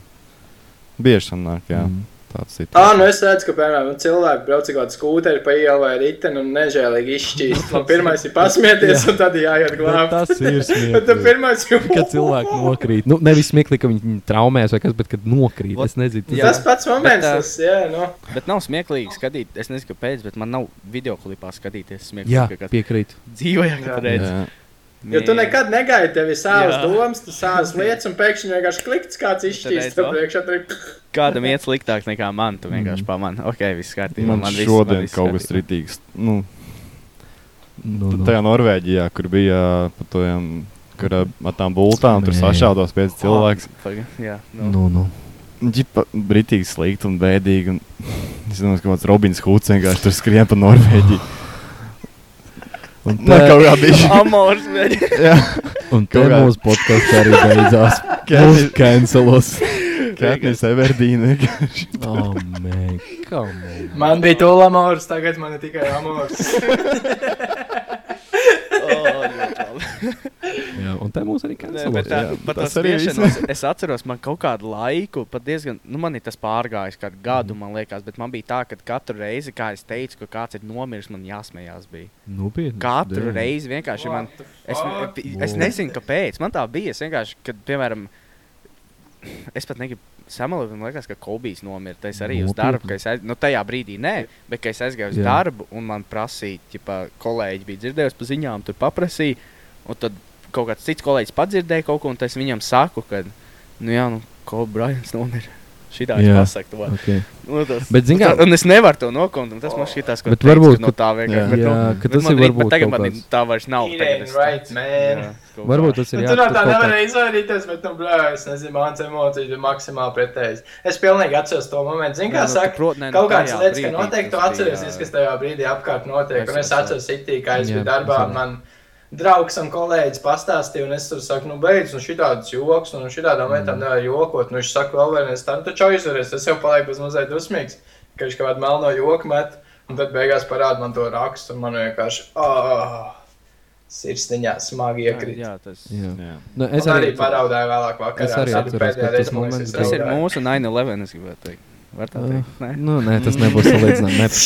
bieži sanāk, jā, Mm. Tāds ir. Ah, nu es redzu, ka, piemēram, nu, cilvēki brauc ar kādu skūteri pa ielu vai riteni un nežēlīgi izšķīst. Man pirmais ir pasmieties, un tad jāiet glābt. Tas ir Bet tad smieklīgi. pirmais ir Kad cilvēki nokrīt, nu, nevis smieklīgi, ka viņi traumēs vai kas, bet kad nokrīt. Vot, Es nezinu, jā. Tas pats moments, Bet, tas, jā, nu. Bet nav smieklīgi skatīt, es nezinu, kāpēc, bet man nav video klipā skatīties smieklīgi. Jā, piekrīt. dzīvojā, kad Jā. Jo tu nekad negaidi, tev ir savas Jā. domas, tu savas lietas, un pēkšņi vienkārši klikts kāds izšķīst. ir. Kādam iet sliktāk nekā man, tu vienkārši pamani. Ok, viss kārtībā. Man, man šodien viss kaut kas ritīgs. Nu, Nu, nu. Tajā Norvēģijā, kur bija pa tojām, kur ā, ar tām bultām tur Nē. sašaudos pēc cilvēks. Paga, Jā, nu. Nu, nu. Ģipa, britīgi slikti un bēdīgi. Un, es domāju, ka kāds Robins Hoods vienkārši tur skrien pa Norvēģiju. Un kaut kā bija. Amors, Jā, Un kā- mūsu podkāsts arī beidzās. Mūsu cancelos. Katrs Everdīna. Oh, man. Man bija tūlā amors, tagad man ir tikai amors. Jā, un te mūsu arī bet tā, jā, pat tas arī skriešanos, es atceros, man kaut kādu laiku, pat diezgan, nu, man ir tas pārgājis, kādu gadu, man liekas, bet man bija tā, ka katru reizi, kā es teicu, ka kāds ir nomiris, man jāsmējās. Bija. Nopietni. Katru Damn. reizi vienkārši man. Es, es nezinu, kāpēc. Man tā bija. Es vienkārši, kad, piemēram, es pat negribu samalot, man liekas, ka Kobijs nomira. Es arī uz Nopietni. darbu, ka es aiz... nu, tajā brīdī nē, bet es aizgāju uz Jā. Jā. darbu un man prasīja, ja kolēģi bija dzirdējuši pa ziņām, tur paprasīja. Un tad kaut kāds cits kolēģis padzirdēja kaut ko, un es viņam saku, ka, nu jā, nu, Kobijs nomira. Šitā Jā. pasaktu. vārdu. Okay. Nu, tas, Bet, tā- kā- un es nevaru to nokomt. un Tas man šķitās, ka varbūt, ka no tā Jā. vienkārši. bet, Jā, nu, ka tas ir rīt- varbūt bet tagad man kāds- tā vairs nav. Tagad right, man. Jā, Varbūt tas ir Nu, jā. tu no tā kāds- izvairīties, bet, nu, blē, es nezinu, mans emocijas bija maksimāli pretējas. Es pilnīgi atceros to momentu. Zini, kā Nē, nu, saka, prot- nu, kaut kādas tajā lietas, ka noteikti tu atceries, jā. kas tajā brīdī apkārt notiek. Es- Un es atceros itī, kā es Jā, biju darbā, un draugs un kolēģis pastāstīja, un es tur saku, nu, beidz, un šitādas joks, un šitādām lietām Mm. nevar jokot. Nu, viņš saka, vēl vienreiz, tā, nu, taču aizveries, es jau palieku bez mazliet dusmīgs, ka viņš kaut kādu melno joku met, un tad beigās parāda man to rakstu, un man vienkārši, ah, sirsniņā smagi iekrīt. Jā, tas, Jā. Jā. Nu, Es es arī arī paraudāju vēlāk vakarā. Es arī atceros, ka tas es tas ir mūsu 9-11. Es gribētu teikt. Var tā teikt? Nē? Nu, nē, tas nebūs salīdzināms.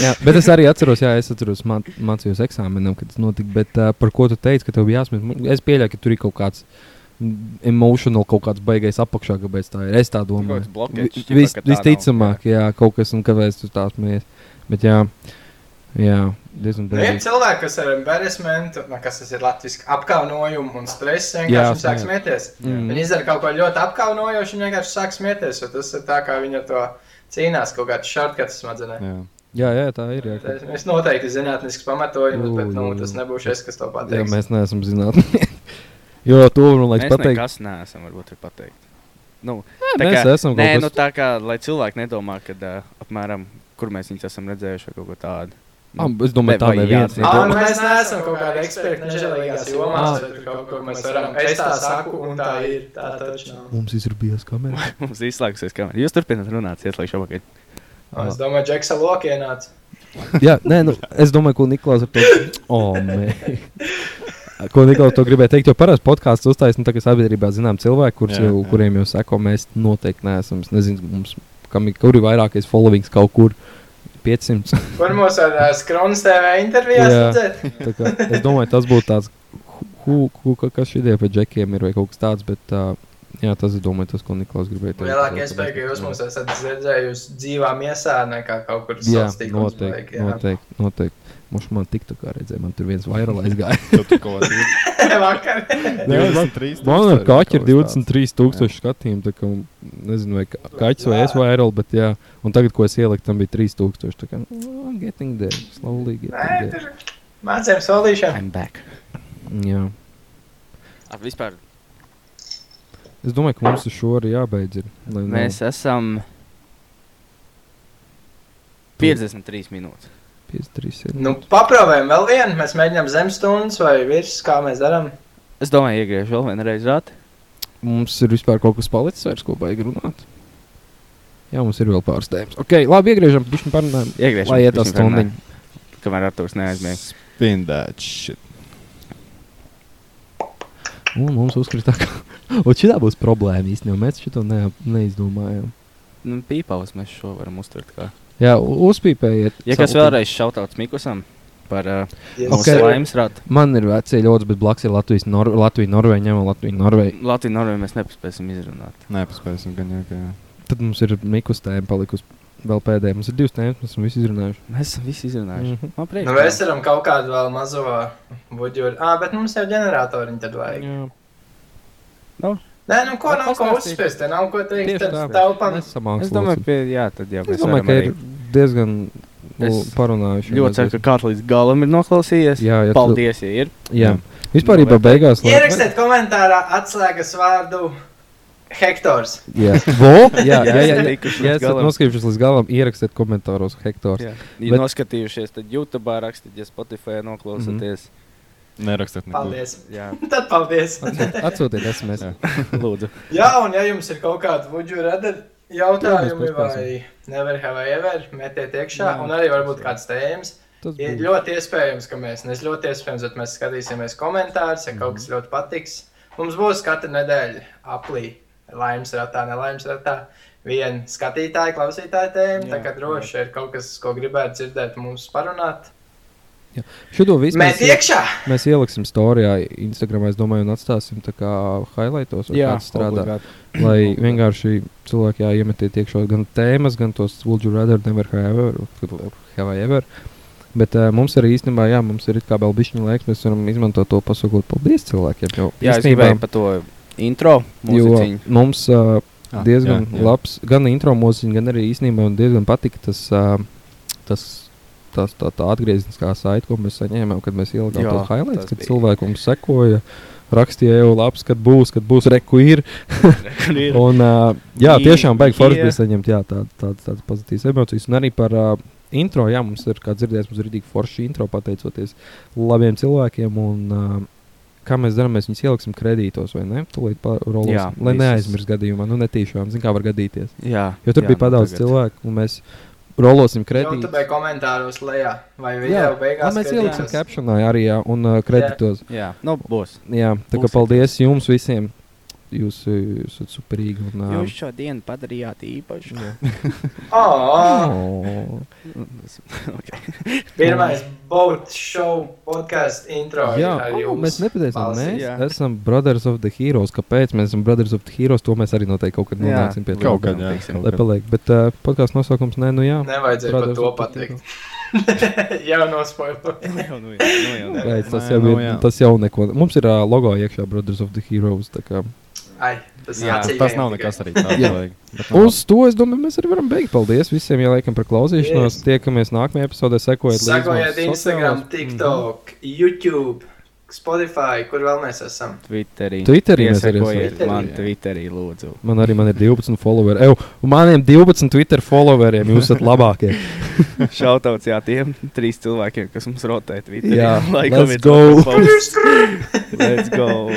Jā, bet es arī atceros, jā, es atceros, mā, mācījos eksāmenam, kad tas notika. Bet uh, par ko tu teici, ka tev bija jāsmēķis? Es pieļauju, ka tur ir kaut kāds emotional, kaut kāds baigais apakšā, kāpēc tā ir. Es tā domāju. ķipa, vis- nav, Visticamāk, jā, kaut kas, un kāpēc tu tā smējies. Bet jā, jā diezgan Nu, ir bēdīgi. cilvēki, kas ar embarrassmentu, nu, kas tas ir latviešu apkaunojumu un stresu, Jā, vienkārši sāk jā. smieties. Mm. Viņi izdara kaut ko ļoti apkaunojošu, viņi vienkārši sāk smieties. jo Tas ir tā, kā viņi ar to cīnās, kaut kāds shortcuts smadzenē. Jā. Jā, jā, tā ir. Jā, Es noteikti zinātnisks pamatojums, Jū, bet nu, tas nebūs es, kas to jā pateiks. mēs neesam zinātnē. jo to man liekas Mēs pateikt. nekas neesam, varbūt, ir pateikt. Nu, mēs kā, esam kaut nē, kas- nu, tā kā, lai cilvēki nedomā, ka uh, apmēram, kur mēs viņus esam redzējuši vai kaut ko tādu. Ah, es domāju, Ne, tā neviens. jā, Ah, mēs neesam kaut kādi eksperti nežēlīgās jomās, bet kaut ko mēs varam. Es tā saku, un tā ir. Tā taču nav. Mums izrūpījās kamera. Mums izslēgsies kamera. Jūs turpināt runāt, ieslēgšu apakaļ. Es domāju, Džeksa lokienāts. Jā, nē, nu, es domāju, ko Niklaus ar to oh, mē. Ko Niklaus to gribēja teikt, jo parasti podkāsts uzstājas, nu, tā kā sabiedrībā zinām cilvēki, kurus Jā, jau, jā. kuriem jau seko, mēs noteikti neesam. Es nezinu, mums, kam ir, kur ir vairākais followings kaut kur 500. Var mūs ar uh, Skronas TV intervijās Jā. redzēt? Es domāju, tas būtu tāds, hu, hu, ka- kas šī ideja par džekiem ir vai kaut kas tāds, bet uh, jā, tas, es domāju, tas, ko Niklaus gribēja teikt. Lielākā iespēja, ka jūs mūs esat redzējuši dzīvā miesā, nekā kaut kur Jā, sociālos tīklos noteikti, jā. noteikti, noteikti. Mums man tik tā kā redzēja, man tur viens vairāk aizgāja. Tev tur kaut. Nē, 23 Man ar kaķu ir kaut kas tāds. 23,000 skatījumu. tā kā, Nezinu, vai ka- kaķis vai es vairāk, bet jā. Un tagad, ko es ieliku, tam bija 3000. Tā kā oh, getting there, slowly getting there. tur mācījām solīšanu. I'm back. Jā. Ar vispār Es domāju, ka mums ar šo arī jābeidz. Ir, lai nav- mēs esam 53 minūtes. 53 ir. Nu, paprāvējam vēl vienu. Mēs mēģinām zemstundas vai virs, kā mēs darām. Es domāju, iegriežu vēl vienu reizi rāti. Mums ir vispār kaut kas palicis, vairs, ko baigi runāt. Jā, mums ir vēl pāris tēmas. Ok, labi, iegriežam, pišķiņ parunājam. Iegriežam. Lai iet tā stundiņa. Kamēr Artūrs neaizmieg. Spin that shit. Un mums uzkrita tā, ka. Un šī būs problēma īstenībā. Mēs šo ne, neizdomājām. Nu, pīpavas mēs šo varam uztvert kā. Jā, uzpīpējiet. Ja kas vēlreiz šautauts Mikusam par uh, Yes. mūsu Ok. laimes rātu. Man ir vecie ļoti, bet blakus ir Latvijas, Nor Latvija, Norvēģija, ņemam Latviju, Norvēģiju. Latviju Norvēģiju mēs nepaspēsim izrunāt. Nē, paspēsim gan jau. ka jā. Tad mums ir Mikus tēma palikusi. vēl pēdējā. Mums ir divas tēmas, mēs esam visi izrunājuši. Mēs esam visi izrunājuši. Mhm. Man prieks. Nu, mēs varam kaut kādu vēl mazo buļbuļsāļu. Ah, bet mums jau ģeneratoriņu tad vajag. Jā, Nē, nu ko nav ko te nav ko teikt. tieši Tad tā. taupam. Es domāju, ka jā, tad jau Es domāju, ka ir diezgan Es nu, parunājuši. Ļoti ceru, ka kāds līdz galam ir noklausījies. Jā, jā, Paldies, ja ir. Jā, vispār jau beigās. lai- Ierakstiet komentārā atslēgas vārdu Hektors. Jā, Vo? jā, jā, jā, jā, jā līdz esat galam. noskatījušies līdz galam, ierakstiet komentāros hektors. Jā, Bet- ja noskatījušies, tad YouTube rakstiet, ja Spotify noklausāties. Nerakstiet neko. Paldies. Jā, Tad paldies. Atsūtiet SMS. Jā. lūdzu. Jā, un ja jums ir kaut kādi buļbuļsāļu radari jautājumi Jā, vai nevar have I ever, metiet iekšā. Jā. Un arī varbūt kāds tēmas. Tas Ir ļoti iespējams, ka mēs, nes ļoti iespējams, bet mēs skatīsimies komentārus, ja kaut kas ļoti patiks. Mums būs katru nedēļu aplī, laimes ratā, nelaimes ratā. Viena skatītāja, klausītāja tēma. Tā Jā, kā droši ir kaut kas, ko gribētu dzirdēt, mums parunāt. Šito visu Mēs mēs, iekšā! mēs ieliksim storijā, Instagram, es domāju, un atstāsim tā kā highlightos, vai kāds strādā. obligāti. Lai vienkārši cilvēki jā, iemetiet iekšā gan tēmas, gan tos Would you rather, never have ever, have I ever. Bet uh, mums arī īstenībā, jā, mums ir kā vēl bišķiņa laiks, mēs varam izmantot to pasakot paldies cilvēkiem. Jo, Jā, es īstenībā- gribēju par to intro. Jo mūziķiņu. mums uh, Ah, diezgan jā, jā, jā. labs, gan intro mūziķis, gan arī īstenībā man diezgan patika tas, uh, tas, tas tā, tā atgriezniskā saite, ko mēs saņēmām, kad mēs ielikām tos highlights, kad cilvēki mums sekoja. Rakstīja jau labs, kad būs, kad būs reku ir. Un, uh, jā, Ie- tiešām baigi forši bija saņemt jā, tā, tādas, tādas pozitīvas emocijas. Un arī par uh, intro, jā, mums ir, kā dzirdējis, mums ir rītīgi forši intro pateicoties labiem cilvēkiem. Un, uh, kā mēs darām, mēs viņus ieliksim kredītos vai ne? Tūlīt Jā, parolosim, lai visas. neaizmirst gadījumā, nu netīšām, zin kā var gadīties. Jā, Jo tur jā, bija nu padaudz tagad. cilvēku, un mēs rolosim kredītus. YouTube komentāros lejā vai Jā, video lai beigās. mēs ieliksim captionā arī jā, un uh, kreditos. Jā, nu būs. Jā, tā kā Būs paldies jums visiem. Jūs esat superīgi. Un, uh, Jūs šo dienu padarījāt īpašu. Pirmais boat show podkāstu intro. ir Jā, oh, jums mēs nepateicām, mēs jā. esam Brothers of the Heroes. Kāpēc mēs esam Brothers of the Heroes? To mēs arī noteikti kaut kad nonāksim pie tā. Kaut kad, jā. Lai paliek. Bet uh, podkāstu nosaukums, nē, nu jā. Nevajadzēja par to pateikt. jau. Nu jau, nu nu. Beidz, tas, jau nu ir, tas jau neko. Mums ir uh, logo iekšā Brothers of the Heroes. Ai, tas, Jā, Tas nav nekas arī tāds. Uz to es domāju, mēs arī varam beigt. Paldies visiem, ja laikam par klausīšanos. Yes. Tiekamies nākamajā epizodē. Sekojiet līdzi Sekojiet Instagram, sociālos- TikTok, YouTube, Spotify, kur vēl mēs esam. Twitterī. Twitterī mēs arī esam. Man Jā. Twitterī, lūdzu. Man arī man ir 12 followeri. Ew, un maniem 12 Twitter followeriem jūs esat labākie. Šautauts jā tiem trīs cilvēkiem, kas mums rotē Twitterī. Jā, Laikam ir go. Let's go.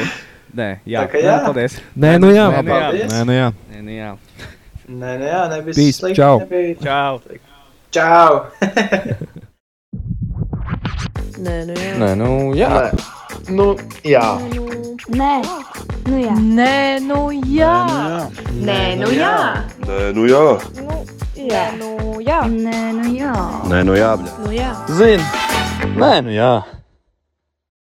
Nē, jā, Tā kā jā. Nē, paldies. Nē, nu jā. Nē, nu jā. Nē, nu jā. Nē, nu jā. Nē, nē, jā, nebija Peace, slikti, čau. nebija- Čau. Čau! Nē, nu jā. Nē, nu jā. Nu, jā. Nē, nu jā. Nē, nu jā. Nē, nu jā. Nē, nu jā. Nu, jā. Nu jā. Nē, nu jā. Nē, nu jā, bļa. Nu jā. Zini. Nē, nu jā.